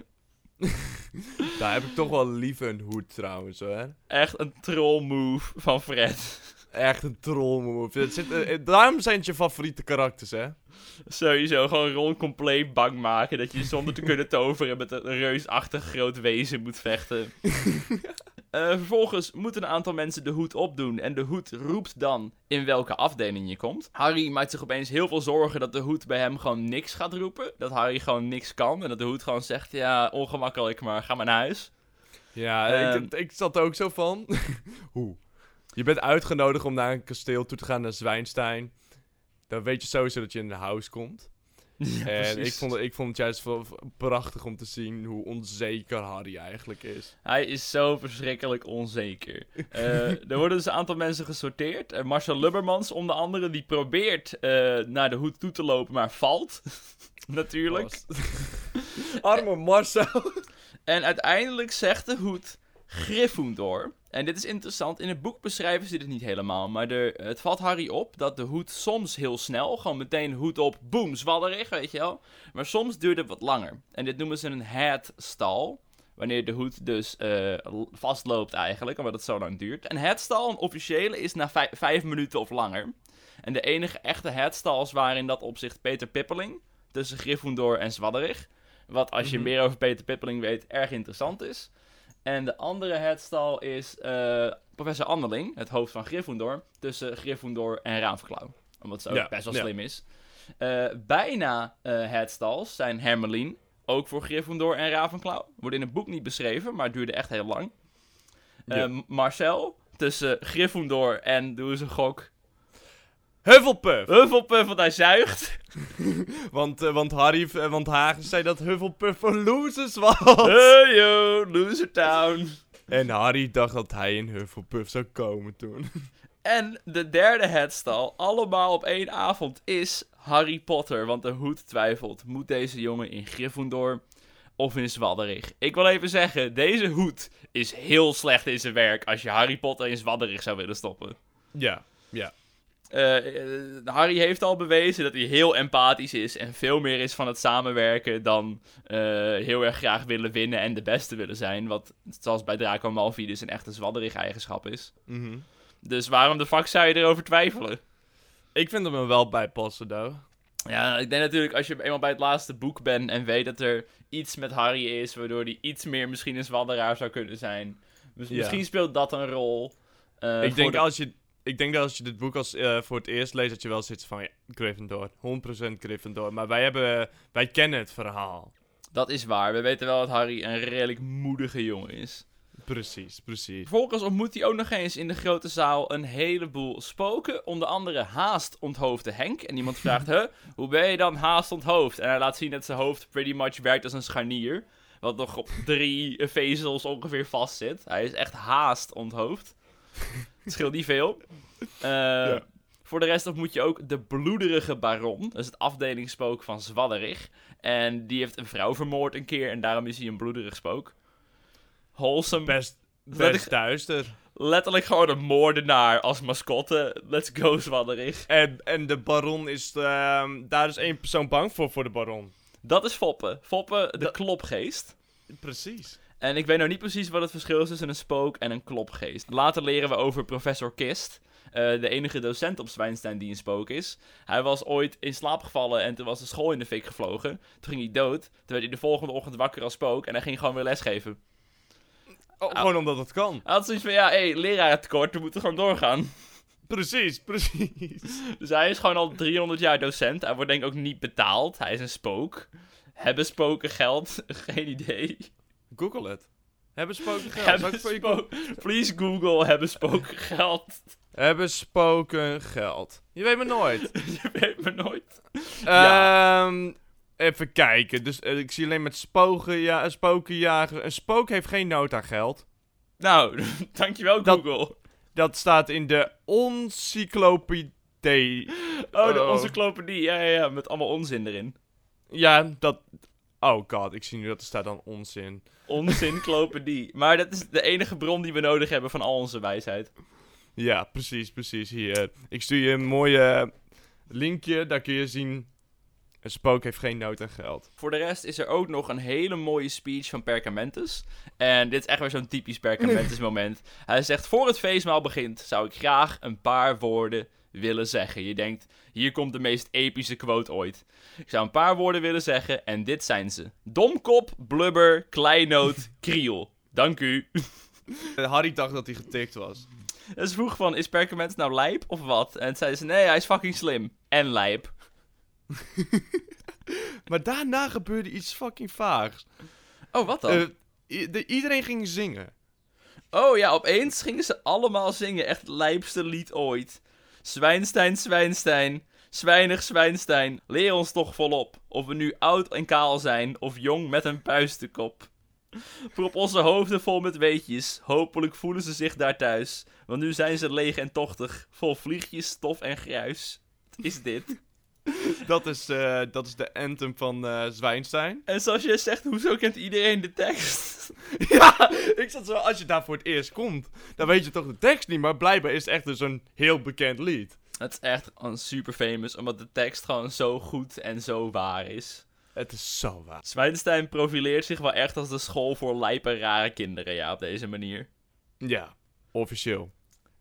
Daar heb ik toch wel liever een hoed trouwens, hoor. Echt een troll move van Fred. Echt een troll move. Zit, eh, eh, daarom zijn het je favoriete karakters, hè? Sowieso gewoon Ron compleet bang maken. Dat je zonder te kunnen toveren met een reusachtig groot wezen moet vechten. Eh, vervolgens moeten een aantal mensen de hoed opdoen. En de hoed roept dan in welke afdeling je komt. Harry maakt zich opeens heel veel zorgen dat de hoed bij hem gewoon niks gaat roepen. Dat Harry gewoon niks kan. En dat de hoed gewoon zegt, ja, ongemakkelijk, maar ga maar naar huis. Ja, Ehm. ik, ik zat er ook zo van. Hoe? Je bent uitgenodigd om naar een kasteel toe te gaan naar Zwijnstein. Dan weet je sowieso dat je in een house komt. Ja, en ik vond, het, ik vond het juist wel prachtig om te zien hoe onzeker Harry eigenlijk is. Hij is zo verschrikkelijk onzeker. Eh, er worden dus een aantal mensen gesorteerd. Eh, Marcel Lubbermans, onder andere, die probeert eh, naar de hoed toe te lopen, maar valt. Natuurlijk. Arme Marcel. En uiteindelijk zegt de hoed Gryffindor. En dit is interessant, in het boek beschrijven ze dit niet helemaal. Maar het valt Harry op dat de hoed soms heel snel, gewoon meteen hoed op, boem, zwadderig, weet je wel. Maar soms duurt het wat langer. En dit noemen ze een headstall. Wanneer de hoed dus eh, vastloopt eigenlijk, omdat het zo lang duurt. Een headstall, een officiële, is na vij- vijf minuten of langer. En de enige echte headstalls waren in dat opzicht Peter Pippeling, tussen Gryffindor en Zwadderig. Wat als je Mhm. meer over Peter Pippeling weet, erg interessant is. En de andere headstall is eh, professor Anneling, het hoofd van Gryffindor, tussen Gryffindor en Ravenclaw. Omdat ze ook Ja, best wel ja. slim is. Eh, bijna eh headstalls zijn Hermeline, ook voor Gryffindor en Ravenclaw. Wordt in het boek niet beschreven, maar duurde echt heel lang. Ja. Marcel, tussen Gryffindor en, doe eens een gok, Hufflepuff. Hufflepuff, want hij zuigt. Want, eh, want Harry, eh, want Hagen zei dat Hufflepuff voor losers was. Hey yo, Loser Town. En Harry dacht dat hij in Hufflepuff zou komen toen. En de derde headstall, allemaal op één avond, is Harry Potter. Want de hoed twijfelt, moet deze jongen in Gryffindor of in Zwadderig? Ik wil even zeggen, deze hoed is heel slecht in zijn werk als je Harry Potter in Zwadderig zou willen stoppen. Ja, ja. Eh, eh, Harry heeft al bewezen dat hij heel empathisch is en veel meer is van het samenwerken dan eh, heel erg graag willen winnen en de beste willen zijn. Wat, zoals bij Draco Malfoy, een echte Zwadderig eigenschap is. Mhm. Dus waarom de fuck zou je erover twijfelen? Ik vind hem er wel bij passen, though. Ja, ik denk natuurlijk als je eenmaal bij het laatste boek bent en weet dat er iets met Harry is, waardoor hij iets meer misschien een zwadderaar zou kunnen zijn. Dus Ja. misschien speelt dat een rol. Ik, denk de- als je, ik denk dat als je dit boek als, eh, voor het eerst leest, dat je wel zit van, ja, Gryffindor. 100% Gryffindor. Maar wij, hebben, wij kennen het verhaal. Dat is waar. We weten wel dat Harry een redelijk moedige jongen is. Precies, precies. Vervolgens ontmoet hij ook nog eens in de grote zaal een heleboel spoken. Onder andere haast onthoofde Henk. En iemand vraagt, huh, hoe ben je dan haast onthoofd? En hij laat zien dat zijn hoofd pretty much werkt als een scharnier. Wat nog op drie vezels ongeveer vast zit. Hij is echt haast onthoofd. Het scheelt niet veel. Eh, Voor de rest ontmoet je ook de bloederige baron. Dat is het afdelingsspook van Zwadderig. En die heeft een vrouw vermoord een keer. En daarom is hij een bloederig spook. Wholesome Best, duister. letterlijk gewoon een moordenaar als mascotte. Let's go, Zwadderig. En, en de baron is, ehm, daar is één persoon bang voor, voor de baron. Dat is Foppe. Foppe, de klopgeest. Precies. En ik weet nou niet precies wat het verschil is tussen een spook en een klopgeest. Later leren we over professor Kist. eh, de enige docent op Zwijnstein die een spook is. Hij was ooit in slaap gevallen en toen was de school in de fik gevlogen. Toen ging hij dood. Toen werd hij de volgende ochtend wakker als spook en hij ging gewoon weer lesgeven. Oh, Gewoon omdat het kan. Hij had zoiets van, ja, hé, hey, leraar tekort, we moeten gewoon doorgaan. Precies, precies. Dus hij is gewoon al 300 jaar docent. Hij wordt denk ik ook niet betaald. Hij is een spook. Hebben spoken geld? Geen idee. Google het. Hebben spoken geld? Hebben Please Google, hebben spoken geld? Hebben spoken geld? Je weet maar nooit. Je weet me nooit. Ehm, even kijken. Dus eh, ik zie alleen met spoken, ja, spokenjager. Een spook heeft geen nood aan geld. Nou, dankjewel Dat- Google. Dat staat in de encyclopedie. Oh, de Oh. encyclopedie. Ja, ja, ja, met allemaal onzin erin. Ja, dat... Oh god, ik zie nu dat er staat dan onzin. Onzinclopedie. Maar dat is de enige bron die we nodig hebben van al onze wijsheid. Ja, precies, precies. Hier. Ik stuur je een mooie linkje. Daar kun je zien... Een spook heeft geen nood aan geld. Voor de rest is er ook nog een hele mooie speech van Perkamentus. En dit is echt weer zo'n typisch Perkamentus moment. Hij zegt, voor het feestmaal begint, zou ik graag een paar woorden willen zeggen. Je denkt, hier komt de meest epische quote ooit. Ik zou een paar woorden willen zeggen en dit zijn ze. Domkop, blubber, kleinoot, kriel. Dank u. Eh, Harry dacht dat hij getikt was. En ze vroeg van, is Perkamentus nou lijp of wat? En zeiden ze, nee, hij is fucking slim. En lijp. Maar daarna gebeurde iets fucking vaags. Oh, wat dan? Eh, de- iedereen ging zingen. Oh ja, opeens gingen ze allemaal zingen. Echt het lijpste lied ooit. Zwijnstein, Zwijnstein. Zwijnig Zwijnstein, leer ons toch volop. Of we nu oud en kaal zijn, of jong met een puistenkop. Voor op onze hoofden vol met weetjes, hopelijk voelen ze zich daar thuis. Want nu zijn ze leeg en tochtig, vol vliegjes, stof en gruis. Wat is dit? Dat is, eh, dat is de anthem van eh Zwijnstein. En zoals je zegt, hoezo kent iedereen de tekst? ja, ik zat zo, als je daar voor het eerst komt, dan weet je toch de tekst niet. Maar blijkbaar is het echt dus een heel bekend lied. Het is echt gewoon super famous, omdat de tekst gewoon zo goed en zo waar is. Het is zo waar. Zwijnstein profileert zich wel echt als de school voor lijpe, rare kinderen, ja, op deze manier. Ja, officieel.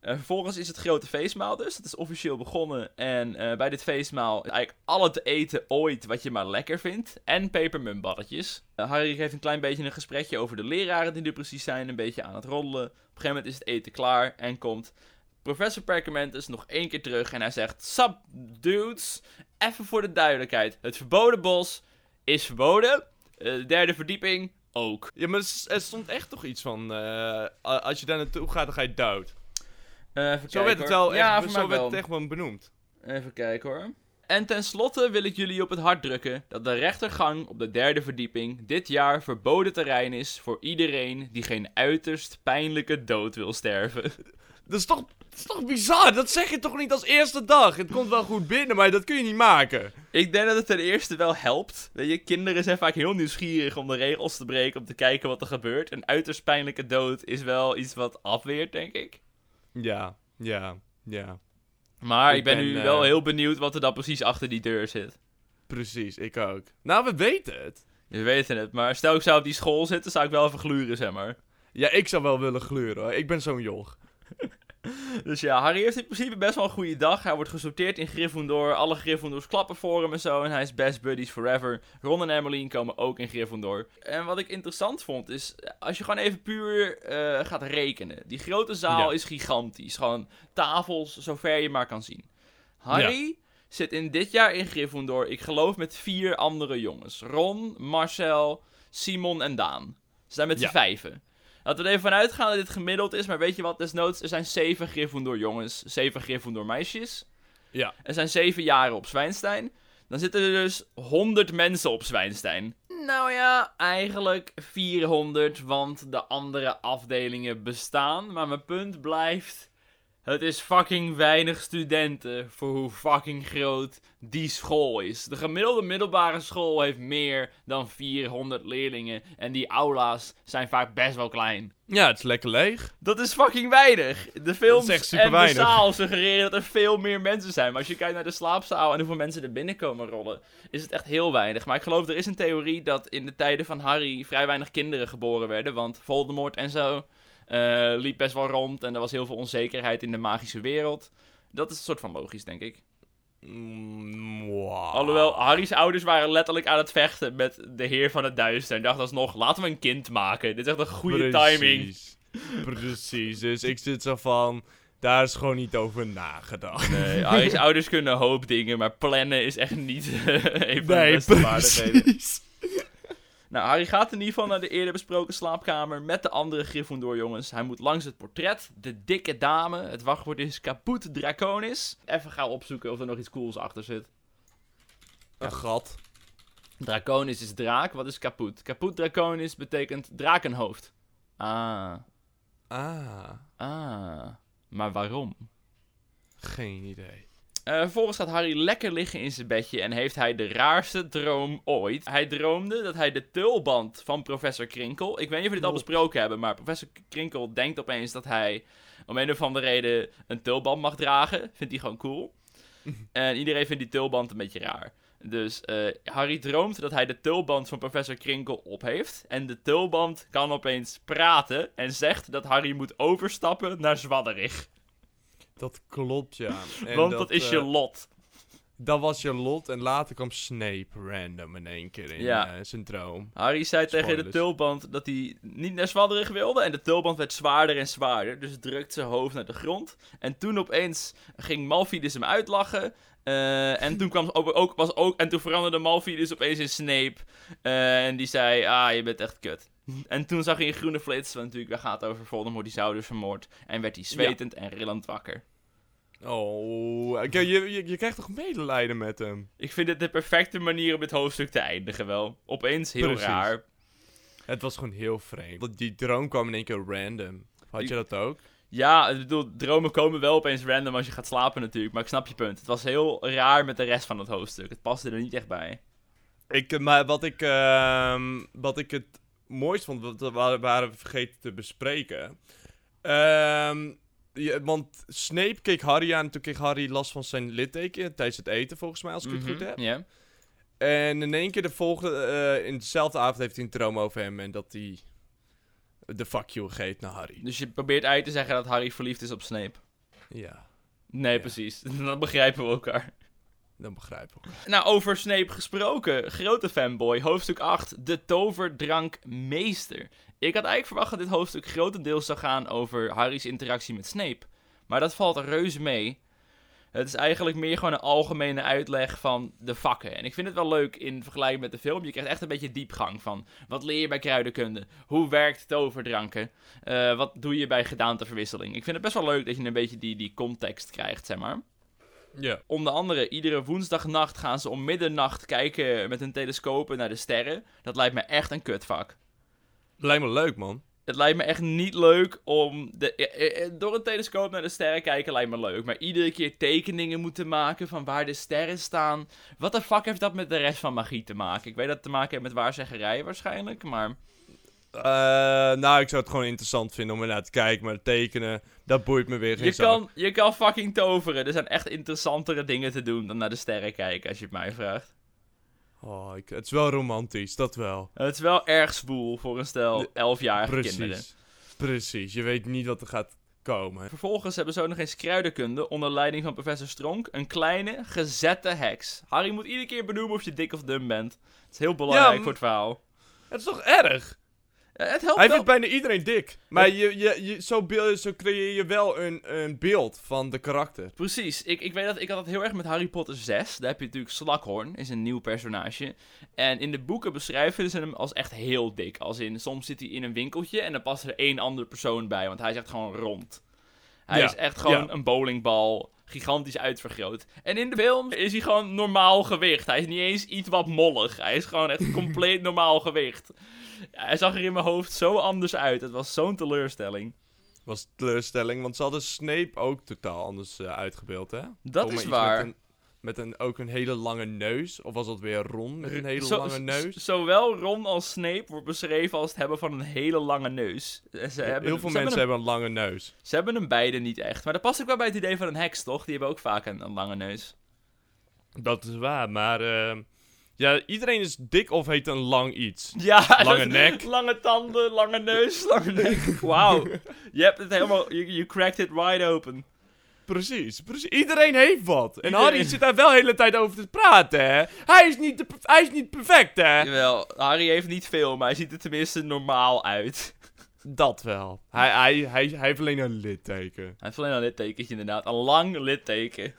En vervolgens is het grote feestmaal dus. Het is officieel begonnen. En eh, bij dit feestmaal eigenlijk al het eten ooit wat je maar lekker vindt. En pepermuntballetjes. Eh, Harry geeft een klein beetje een gesprekje over de leraren die er precies zijn. Een beetje aan het roddelen. Op een gegeven moment is het eten klaar. En komt professor Perkamentus nog één keer terug. En hij zegt... Sup, dudes. Even voor de duidelijkheid. Het verboden bos is verboden. Eh, de derde verdieping ook. Ja, maar er stond echt toch iets van, eh, als je daar naartoe gaat, dan ga je dood. Eh, even Zo kijken, werd het wel ja, echt, zo werd wel. het echt wel benoemd. Even kijken hoor. En tenslotte wil ik jullie op het hart drukken dat de rechtergang op de derde verdieping dit jaar verboden terrein is voor iedereen die geen uiterst pijnlijke dood wil sterven. Dat is, toch, dat is toch bizar? Dat zeg je toch niet als eerste dag? Het komt wel goed binnen, maar dat kun je niet maken. Ik denk dat het ten eerste wel helpt. Weet je, kinderen zijn vaak heel nieuwsgierig om de regels te breken, om te kijken wat er gebeurt. Een uiterst pijnlijke dood is wel iets wat afweert, denk ik. Ja, ja, ja. Maar ik, Ik ben, ben, nu eh, wel heel benieuwd wat er dan precies achter die deur zit. Precies, ik ook. Nou, we weten het. We weten het, maar stel ik zou op die school zitten, zou ik wel even gluren, zeg maar. Ja, ik zou wel willen gluren hoor. Ik ben zo'n joch. Dus ja, Harry heeft in principe best wel een goede dag. Hij wordt gesorteerd in Gryffindor. Alle Gryffindors klappen voor hem en zo. En hij is best buddies forever. Ron en Emmeline komen ook in Gryffindor. En wat ik interessant vond is, als je gewoon even puur eh, gaat rekenen. Die grote zaal Ja. is gigantisch. Gewoon tafels zover je maar kan zien. Harry zit in dit jaar in Gryffindor, ik geloof met vier andere jongens. Ron, Marcel, Simon en Daan. Ze zijn met z'n Ja. vijven. Laten we er even vanuit gaan dat dit gemiddeld is, maar weet je wat, desnoods, er zijn zeven Gryffindor jongens, zeven Gryffindor meisjes. Ja. Er zijn zeven jaren op Zwijnstein. Dan zitten er dus 100 mensen op Zwijnstein. Nou ja, eigenlijk 400, want de andere afdelingen bestaan. Maar mijn punt blijft... Het is fucking weinig studenten voor hoe fucking groot die school is. De gemiddelde middelbare school heeft meer dan 400 leerlingen. En die aula's zijn vaak best wel klein. Ja, het is lekker leeg. Dat is fucking weinig. De films echt en de weinig. zaal suggereren dat er veel meer mensen zijn. Maar als je kijkt naar de slaapzaal en hoeveel mensen er binnenkomen rollen, is het echt heel weinig. Maar ik geloof, er is een theorie dat in de tijden van Harry vrij weinig kinderen geboren werden. Want Voldemort en zo eh, liep best wel rond en er was heel veel onzekerheid in de magische wereld. Dat is een soort van logisch, denk ik. Mm, wow. Alhoewel, Harry's ouders waren letterlijk aan het vechten met de heer van het duister. En dachten alsnog, laten we een kind maken. Dit is echt een goede timing. Precies. Precies, dus ik zit zo van, daar is gewoon niet over nagedacht. Nee, Harry's ouders kunnen een hoop dingen, maar plannen is echt niet de Nee, beste precies. Nou, Harry gaat in ieder geval naar de eerder besproken slaapkamer met de andere Gryffindor jongens. Hij moet langs het portret, de dikke dame. Het wachtwoord is Caput Draconis. Even gaan opzoeken of er nog iets cools achter zit. Een gat. Draconis is draak, wat is Caput? Caput Draconis betekent drakenhoofd. Ah, Ah, ah. Maar waarom? geen idee. Eh, vervolgens gaat Harry lekker liggen in zijn bedje en heeft hij de raarste droom ooit. Hij droomde dat hij de tulband van professor Krinkel... Ik weet niet of we dit al besproken hebben, maar professor Krinkel denkt opeens dat hij om een of andere reden een tulband mag dragen. Vindt hij gewoon cool. en iedereen vindt die tulband een beetje raar. Dus eh, Harry droomt dat hij de tulband van professor Krinkel op heeft. En de tulband kan opeens praten en zegt dat Harry moet overstappen naar Zwadderig. Dat klopt, ja. En Want dat, is eh, je lot. Dat was je lot en later kwam Snape random in één keer in Ja. eh, zijn droom. Harry zei tegen de tulband dat hij niet naar Zwadderig wilde. En de tulband werd zwaarder en zwaarder. Dus drukt zijn hoofd naar de grond. En toen opeens ging Malfidus hem uitlachen. Eh, en toen kwam ook, ook, was ook. En toen veranderde Malfidus opeens in Snape. Eh, en die zei: Ah, je bent echt kut. En toen zag hij een groene flits. Want natuurlijk, daar gaat het over Voldemort, die zou dus vermoord. En werd hij zwetend en rillend wakker. Oh, je, je, je krijgt toch medelijden met hem? Ik vind het de perfecte manier om dit hoofdstuk te eindigen wel. Opeens heel Precies. raar. Het was gewoon heel vreemd. Want die droom kwam in één keer random. Had je dat ook? Ja, ik bedoel, dromen komen wel opeens random als je gaat slapen natuurlijk. Maar ik snap je punt. Het was heel raar met de rest van het hoofdstuk. Het paste er niet echt bij. Ik, eh, maar wat ik, ehm, wat ik het mooist vond, wat we waren, vergeten te bespreken. Ehm, ja, want Snape keek Harry aan en toen kreeg Harry last van zijn litteken tijdens het eten, volgens mij, als ik het goed Mhm, heb. Ja. En in één keer de volgende, eh, in dezelfde avond heeft hij een droom over hem en dat hij de fuck you geeft naar Harry. Dus je probeert uit te zeggen dat Harry verliefd is op Snape. Ja, Nee, Ja. precies. Dan begrijpen we elkaar. dan begrijp ik. Nou, over Snape gesproken. Grote fanboy. Hoofdstuk 8. De toverdrankmeester. Ik had eigenlijk verwacht dat dit hoofdstuk grotendeels zou gaan over Harry's interactie met Snape. Maar dat valt reuze mee. Het is eigenlijk meer gewoon een algemene uitleg van de vakken. En ik vind het wel leuk in vergelijking met de film. Je krijgt echt een beetje diepgang van... Wat leer je bij kruidenkunde? Hoe werkt toverdranken? Eh, wat doe je bij gedaanteverwisseling? Ik vind het best wel leuk dat je een beetje die, die context krijgt, zeg maar. Ja. Onder andere, iedere woensdagnacht gaan ze om middernacht kijken met hun telescopen naar de sterren. Dat lijkt me echt een kutvak. Lijkt me leuk, man. Het lijkt me echt niet leuk om... De, eh, eh, door een telescoop naar de sterren kijken lijkt me leuk. Maar iedere keer tekeningen moeten maken van waar de sterren staan. Wat de fuck heeft dat met de rest van magie te maken? Ik weet dat het te maken heeft met waarzeggerij waarschijnlijk, maar... Eh, nou, ik zou het gewoon interessant vinden om er naar te kijken, maar tekenen, dat boeit me weer geen Je kan, je kan fucking toveren. Er zijn echt interessantere dingen te doen dan naar de sterren kijken, als je het mij vraagt. Oh, ik, het is wel romantisch, dat wel. Het is wel erg zwoel voor een stel 11-jarige Precies. kinderen. Precies, je weet niet wat er gaat komen. Vervolgens hebben ze ook nog eens kruidenkunde onder leiding van professor Stronk. Een kleine, gezette heks. Harry moet iedere keer benoemen of je dik of dun bent. Het is heel belangrijk Ja, voor het verhaal. Het is toch erg? Eh, het helpt Hij wel. vindt bijna iedereen dik. Maar je, je, je, zo, zo creëer je wel een, een beeld van de karakter. Precies. Ik, ik weet dat ik had het heel erg met Harry Potter 6. Daar heb je natuurlijk Slughorn, is een nieuw personage. En in de boeken beschrijven ze hem als echt heel dik. Als in, soms zit hij in een winkeltje en dan past er één andere persoon bij, want hij is echt gewoon rond. Hij Ja, is echt gewoon ja. een bowlingbal, gigantisch uitvergroot. En in de film is hij gewoon normaal gewicht. Hij is niet eens iets wat mollig. Hij is gewoon echt compleet normaal gewicht. Hij zag er in mijn hoofd zo anders uit. Het was zo'n teleurstelling. Was teleurstelling, want ze hadden Snape ook totaal anders eh, uitgebeeld, hè? Dat is waar. Met, een, met een, ook een hele lange neus. Of was dat weer Ron met een hele Zo- lange neus? Zowel Ron als Snape wordt beschreven als het hebben van een hele lange neus. Eh, Ze hebben, Heel veel ze mensen hebben hebben een lange neus. Ze hebben hem beide niet echt. Maar dat past ook wel bij het idee van een heks, toch? Die hebben ook vaak een, een lange neus. Dat is waar, maar... eh, ja, iedereen is dik of heet een lang iets. Ja, Lange nek. Lange tanden, lange neus, lange nek. Wauw. Je hebt het helemaal... You, you cracked it wide open. Precies, precies. Iedereen heeft wat. En Iedereen. Harry zit daar wel de hele tijd over te praten, hè? Hij is niet, de, hij is niet perfect, hè? Jawel, Harry heeft niet veel, maar hij ziet er tenminste normaal uit. Dat wel. Hij, hij, hij, hij heeft alleen een litteken. Hij heeft alleen een littekentje inderdaad. Een lang litteken.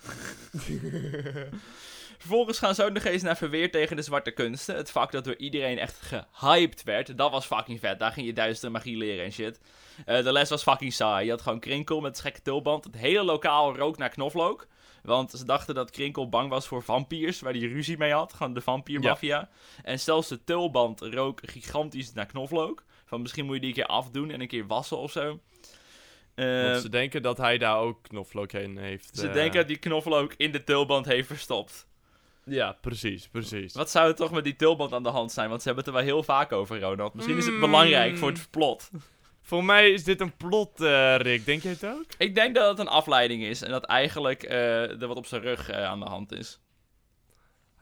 Vervolgens gaan ze ook nog eens naar Verweer tegen de Zwarte Kunsten. Het vak dat door iedereen echt gehyped werd. Dat was fucking vet. Daar ging je duistere magie leren en shit. Eh, de les was fucking saai. Je had gewoon Krinkel met gekke tulband. Het hele lokaal rook naar knoflook. Want ze dachten dat Krinkel bang was voor vampiers, waar hij ruzie mee had. Gewoon de vampiermafia. En zelfs de tulband rook gigantisch naar knoflook. Van misschien moet je die een keer afdoen en een keer wassen of zo. Eh, Want ze denken dat hij daar ook knoflook heen heeft. ze eh, denken dat die knoflook in de tulband heeft verstopt. Ja, precies, precies. Wat zou er toch met die tulband aan de hand zijn? Want ze hebben het er wel heel vaak over, Ronald. Misschien is het Mm. belangrijk voor het plot. Voor mij is dit een plot, eh, Rick. Denk jij het ook? Ik denk dat het een afleiding is. En dat eigenlijk eh, er wat op zijn rug eh, aan de hand is.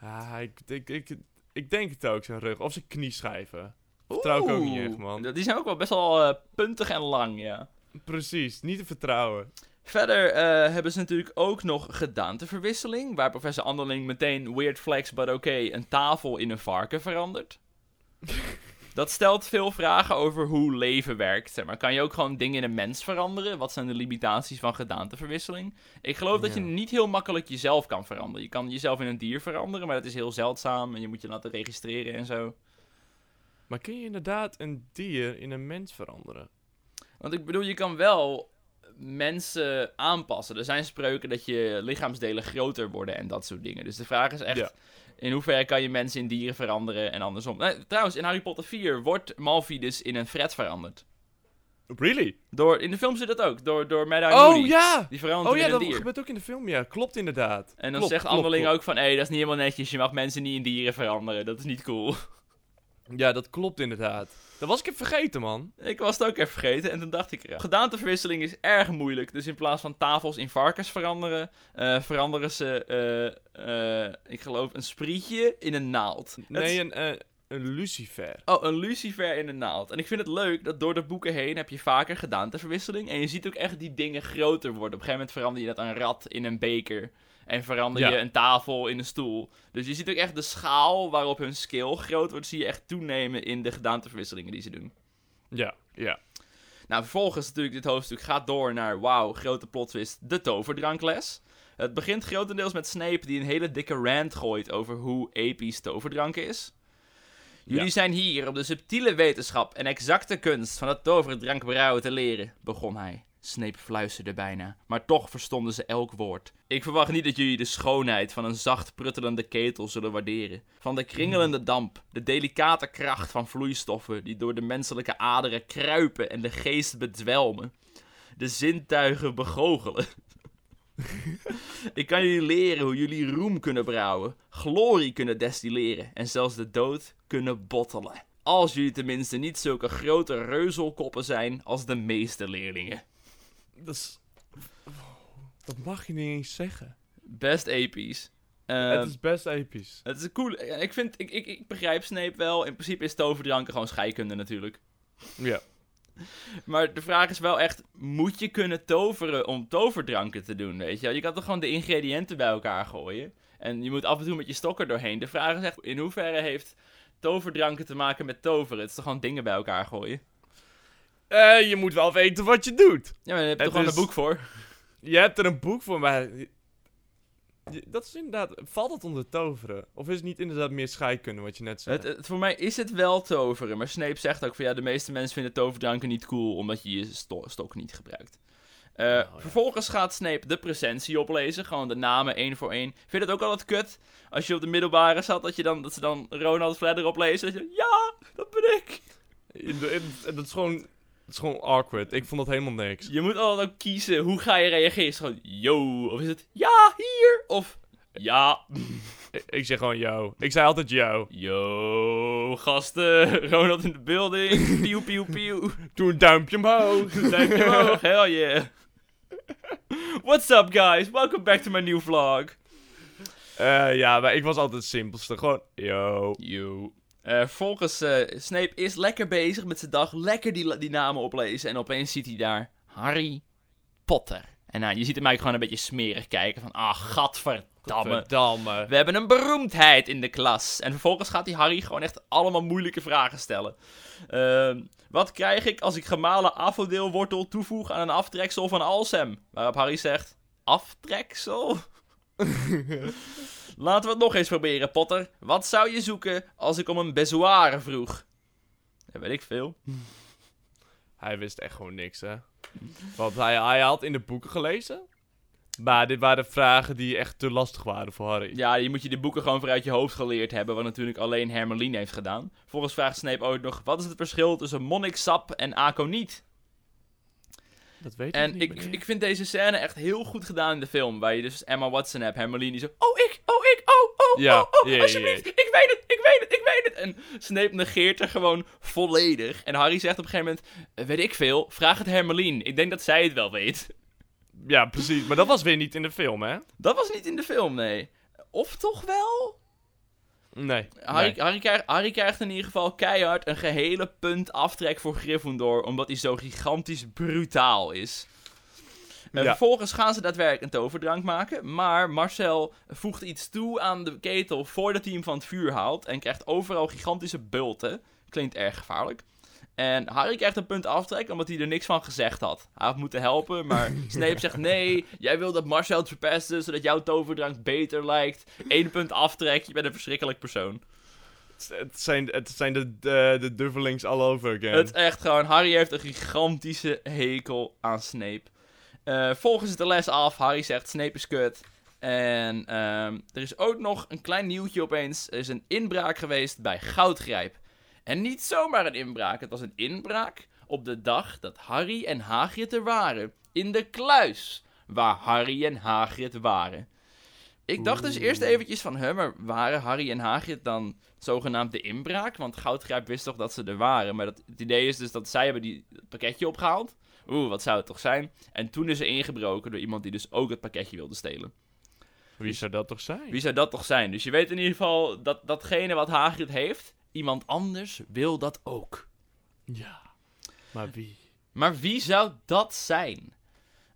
Ah, ik, ik, ik, ik denk het ook, zijn rug. Of zijn knieschijven. Vertrouw ik ook niet echt, man. Die zijn ook wel best wel eh, puntig en lang, ja. Precies, niet te vertrouwen. Verder eh, hebben ze natuurlijk ook nog gedaanteverwisseling. Waar professor Anderling meteen weird flex, but oké, een tafel in een varken verandert. Dat stelt veel vragen over hoe leven werkt. Zeg maar kan je ook gewoon dingen in een mens veranderen? Wat zijn de limitaties van gedaanteverwisseling? Ik geloof dat je niet heel makkelijk jezelf kan veranderen. Je kan jezelf in een dier veranderen, maar dat is heel zeldzaam. En je moet je laten registreren en zo. Maar kun je inderdaad een dier in een mens veranderen? Want ik bedoel, je kan wel mensen aanpassen. Er zijn spreuken dat je lichaamsdelen groter worden en dat soort dingen. Dus de vraag is echt, Ja. in hoeverre kan je mensen in dieren veranderen en andersom. Nee, trouwens, in Harry Potter 4 wordt Malfoy in een Fred veranderd. Really? Door, in de film zit dat ook, door, door Mad-Eye Oh Moody. ja! Die verandert Oh ja, dat dier. gebeurt ook in de film, ja. Klopt inderdaad. En dan Klopt, zegt Anderling ook van, hé, dat is niet helemaal netjes. Je mag mensen niet in dieren veranderen. Dat is niet cool. Ja, dat klopt inderdaad. Dat was ik even vergeten, man. Ik was het ook even vergeten en toen dacht ik, ja. gedaanteverwisseling is erg moeilijk. Dus in plaats van tafels in varkens veranderen, eh, veranderen ze, eh, eh, ik geloof, een sprietje in een naald. Het Nee, is- een, eh, een lucifer. Oh, een lucifer in een naald. En ik vind het leuk dat door de boeken heen heb je vaker gedaanteverwisseling. En je ziet ook echt die dingen groter worden. Op een gegeven moment verander je dat een rat in een beker. En verander Ja. je een tafel in een stoel. Dus je ziet ook echt de schaal waarop hun skill groot wordt. Zie je echt toenemen in de gedaanteverwisselingen die ze doen. Ja, ja. Nou, vervolgens natuurlijk dit hoofdstuk gaat door naar, wauw, grote plot twist, de toverdrankles. Het begint grotendeels met Snape die een hele dikke rant gooit over hoe episch toverdranken is. Jullie Ja. zijn hier om de subtiele wetenschap en exacte kunst van het toverdrankbrouwen te leren, begon hij. Snape fluisterde bijna, maar toch verstonden ze elk woord. Ik verwacht niet dat jullie de schoonheid van een zacht pruttelende ketel zullen waarderen. Van de kringelende damp, de delicate kracht van vloeistoffen die door de menselijke aderen kruipen en de geest bedwelmen. De zintuigen begoochelen. Ik kan jullie leren hoe jullie roem kunnen brouwen, glorie kunnen destilleren en zelfs de dood kunnen bottelen. Als jullie tenminste niet zulke grote reuzelkoppen zijn als de meeste leerlingen. Dat is... Dat mag je niet eens zeggen. Best episch. Ehm, het is best episch. Het is cool. Ik, vind, ik, ik, ik begrijp Snape wel. In principe is toverdranken gewoon scheikunde natuurlijk. Ja. Maar de vraag is wel echt: moet je kunnen toveren om toverdranken te doen? Weet je, wel? je kan toch gewoon de ingrediënten bij elkaar gooien. En je moet af en toe met je stok er doorheen. De vraag is echt: in hoeverre heeft toverdranken te maken met toveren? Het is toch gewoon dingen bij elkaar gooien? Eh, je moet wel weten wat je doet. Ja, maar je Het toch gewoon is- een boek voor? Je hebt er een boek voor, maar... Dat is inderdaad... Valt het onder toveren? Of is het niet inderdaad meer scheikunde, wat je net zei? Het, het- voor mij is het wel toveren. Maar Snape zegt ook van ja, de meeste mensen vinden toverdranken niet cool omdat je je sto- stok niet gebruikt. Eh, ja. Vervolgens gaat Snape de presentie oplezen. Gewoon de namen één voor één. Vind je het ook altijd kut? Als je op de middelbare zat, dat, je dan, dat ze dan Ronald Fledder oplezen. Dat je, ja, dat ben ik. In de- in- Dat is gewoon... Het is gewoon awkward. Ik vond dat helemaal niks. Je moet altijd ook kiezen hoe ga je reageren. Is het gewoon yo, of is het ja, hier, of ja, Ik, ik zeg gewoon yo. Ik zei altijd yo. yo, gasten, Ronald in de building, pieuw, pieuw, pieuw. Doe een duimpje omhoog. Duimpje omhoog, hell yeah. What's up, guys? Welcome back to my new vlog. Eh, ja, maar ik was altijd het simpelste. Gewoon yo. Yo. Eh, volgens eh, Snape is lekker bezig met zijn dag, lekker die, die namen oplezen. En opeens ziet hij daar Harry Potter. En nou, je ziet hem eigenlijk gewoon een beetje smerig kijken van, ah, gadverdamme. Verdamme. We hebben een beroemdheid in de klas. En vervolgens gaat die Harry gewoon echt allemaal moeilijke vragen stellen. Ehm, wat krijg ik als ik gemalen afvaldeelwortel toevoeg aan een aftreksel van Alsem? Waarop Harry zegt, aftreksel? Laten we het nog eens proberen, Potter. Wat zou je zoeken als ik om een bezoare vroeg? Dat weet ik veel. Hij wist echt gewoon niks, hè. Want hij, hij had in de boeken gelezen. Maar dit waren vragen die echt te lastig waren voor Harry. Ja, je moet je de boeken gewoon vooruit je hoofd geleerd hebben, wat natuurlijk alleen Hermeline heeft gedaan. Volgens vraagt Snape ook nog, wat is het verschil tussen monniksap en aconiet? Dat weet En niet, ik, meneer. ik vind deze scène echt heel goed gedaan in de film. Waar je dus Emma Watson hebt, Hermeline die zo... Oh, ik, oh, ik, oh, oh, Ja, oh, oh, alsjeblieft, ik weet het, ik weet het, ik weet het. En Snape negeert er gewoon volledig. En Harry zegt op een gegeven moment... "Eh, Weet ik veel, vraag het Hermeline. Ik denk dat zij het wel weet. Ja, precies. Maar dat was weer niet in de film, hè? Dat was niet in de film, nee. Of toch wel? Nee. Harry, nee. Harry, krijgt, Harry krijgt in ieder geval keihard een gehele punt aftrek voor Gryffindor, omdat hij zo gigantisch brutaal is. Vervolgens gaan ze daadwerkelijk een toverdrank maken, maar Marcel voegt iets toe aan de ketel voordat hij hem van het vuur haalt en krijgt overal gigantische bulten. Klinkt erg gevaarlijk. En Harry krijgt een punt aftrek omdat hij er niks van gezegd had. Hij had moeten helpen, maar Snape zegt nee, jij wil dat Marcel het verpesten, zodat jouw toverdrank beter lijkt. Eén punt aftrek, je bent een verschrikkelijk persoon. Het, zijn, het zijn de, de, de duffelings all over again. Het is echt gewoon, Harry heeft een gigantische hekel aan Snape. Eh, volgens de les af, Harry zegt Snape is kut. En ehm, er is ook nog een klein nieuwtje opeens. Er is een inbraak geweest bij Goudgrijp. En niet zomaar een inbraak, het was een inbraak op de dag dat Harry en Hagrid er waren. In de kluis waar Harry en Hagrid waren. Ik dacht dus eerst eventjes van, hè, maar waren Harry en Hagrid dan zogenaamd de inbraak? Want Goudgrijp wist toch dat ze er waren. Maar dat, het idee is dus dat zij hebben die, het pakketje opgehaald. Oeh, wat zou het toch zijn? En toen is er ingebroken door iemand die dus ook het pakketje wilde stelen. Wie zou dat toch zijn? Wie zou dat toch zijn? Dus je weet in ieder geval dat datgene wat Hagrid heeft, iemand anders wil dat ook. Ja. Maar wie? Maar wie zou dat zijn?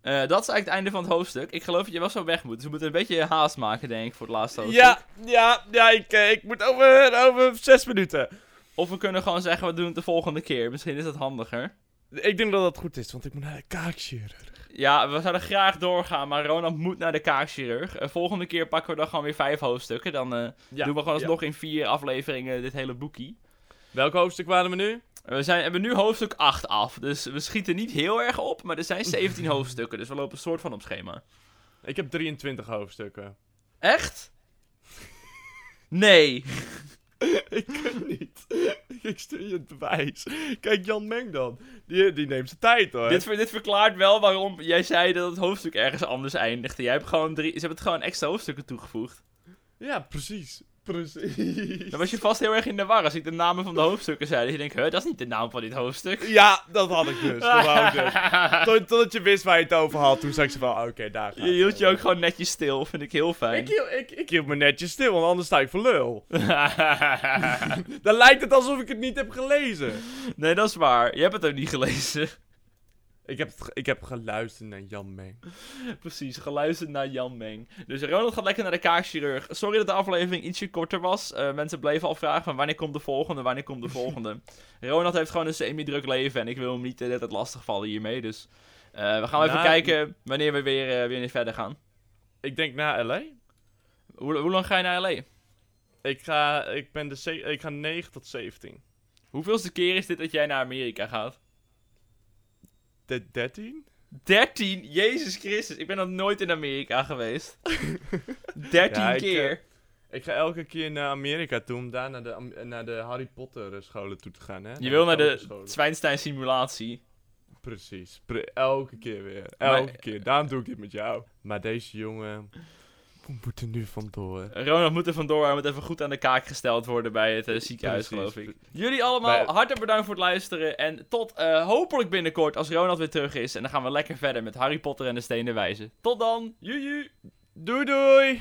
Eh, dat is eigenlijk het einde van het hoofdstuk. Ik geloof dat je wel zo weg moet. Dus we moeten een beetje haast maken, denk ik, voor het laatste hoofdstuk. Ja, ja, ja, ik, eh, ik moet over, over zes minuten. Of we kunnen gewoon zeggen, we doen het de volgende keer. Misschien is dat handiger. Ik denk dat dat goed is, want ik moet naar de kaakchirurg. Ja, we zouden graag doorgaan, maar Ronald moet naar de kaakchirurg. Uh, volgende keer pakken we dan gewoon weer vijf hoofdstukken. Dan eh, Ja, doen we gewoon ja. alsnog in vier afleveringen dit hele boekie. Welk hoofdstuk waren we nu? We zijn, hebben nu hoofdstuk 8 af, dus we schieten niet heel erg op, maar er zijn 17 hoofdstukken, dus we lopen een soort van op schema. Ik heb 23 hoofdstukken. Echt? Nee. ik kan niet. ik stuur je het bewijs. Kijk, Jan Meng dan. Die, die neemt zijn tijd hoor. Dit, ver- dit verklaart wel waarom jij zei dat het hoofdstuk ergens anders eindigde. Jij hebt gewoon drie, ze hebben het gewoon extra hoofdstukken toegevoegd. Ja, precies. Precies. Dan was je vast heel erg in de war als ik de namen van de hoofdstukken zei. Dat je denkt, huh, dat is niet de naam van dit hoofdstuk. Ja, dat had ik dus. Dat wou ik dus. Tot, totdat je wist waar je het over had, toen zei ik ze van, oké, daar gaat Je hield je ook gewoon netjes stil, vind ik heel fijn. Ik hield, ik, ik hield me netjes stil, want anders sta ik voor lul. Dan lijkt het alsof ik het niet heb gelezen. nee, dat is waar. Je hebt het ook niet gelezen. Ik heb, ik heb geluisterd naar Jan Meng. Precies, geluisterd naar Jan Meng. Dus Ronald gaat lekker naar de kaakchirurg. Sorry dat de aflevering ietsje korter was. Eh, mensen bleven al vragen van wanneer komt de volgende, wanneer komt de volgende. Ronald heeft gewoon een semi-druk leven en ik wil hem niet uh, het lastig vallen hiermee. Dus eh, we gaan even Nou, kijken wanneer we weer, weer verder gaan. Ik denk naar LA. Hoe, hoe lang ga je naar L.A.? Ik ga, ik ben de ik ga 9 tot 17. Hoeveelste keer is dit dat jij naar Amerika gaat? De 13? 13? Jezus Christus, ik ben nog nooit in Amerika geweest. 13 Ja, ik, keer. eh, Ik ga elke keer naar Amerika toe om daar naar de, Am- naar de Harry Potter eh, scholen toe te gaan. Hè? je wil naar de. Zwijnstein simulatie. Precies. Pre- elke keer weer. Maar- Elke keer. Daarom doe ik dit met jou. Maar deze jongen... We moeten nu vandoor. Ronald moet er vandoor, hij moet even goed aan de kaak gesteld worden bij het eh, ziekenhuis, Precies. geloof ik. Jullie allemaal, Bij- hartelijk bedankt voor het luisteren. En tot eh, hopelijk binnenkort als Ronald weer terug is. En dan gaan we lekker verder met Harry Potter en de Stenen Wijzen. Tot dan! Joejoe! Doei doei!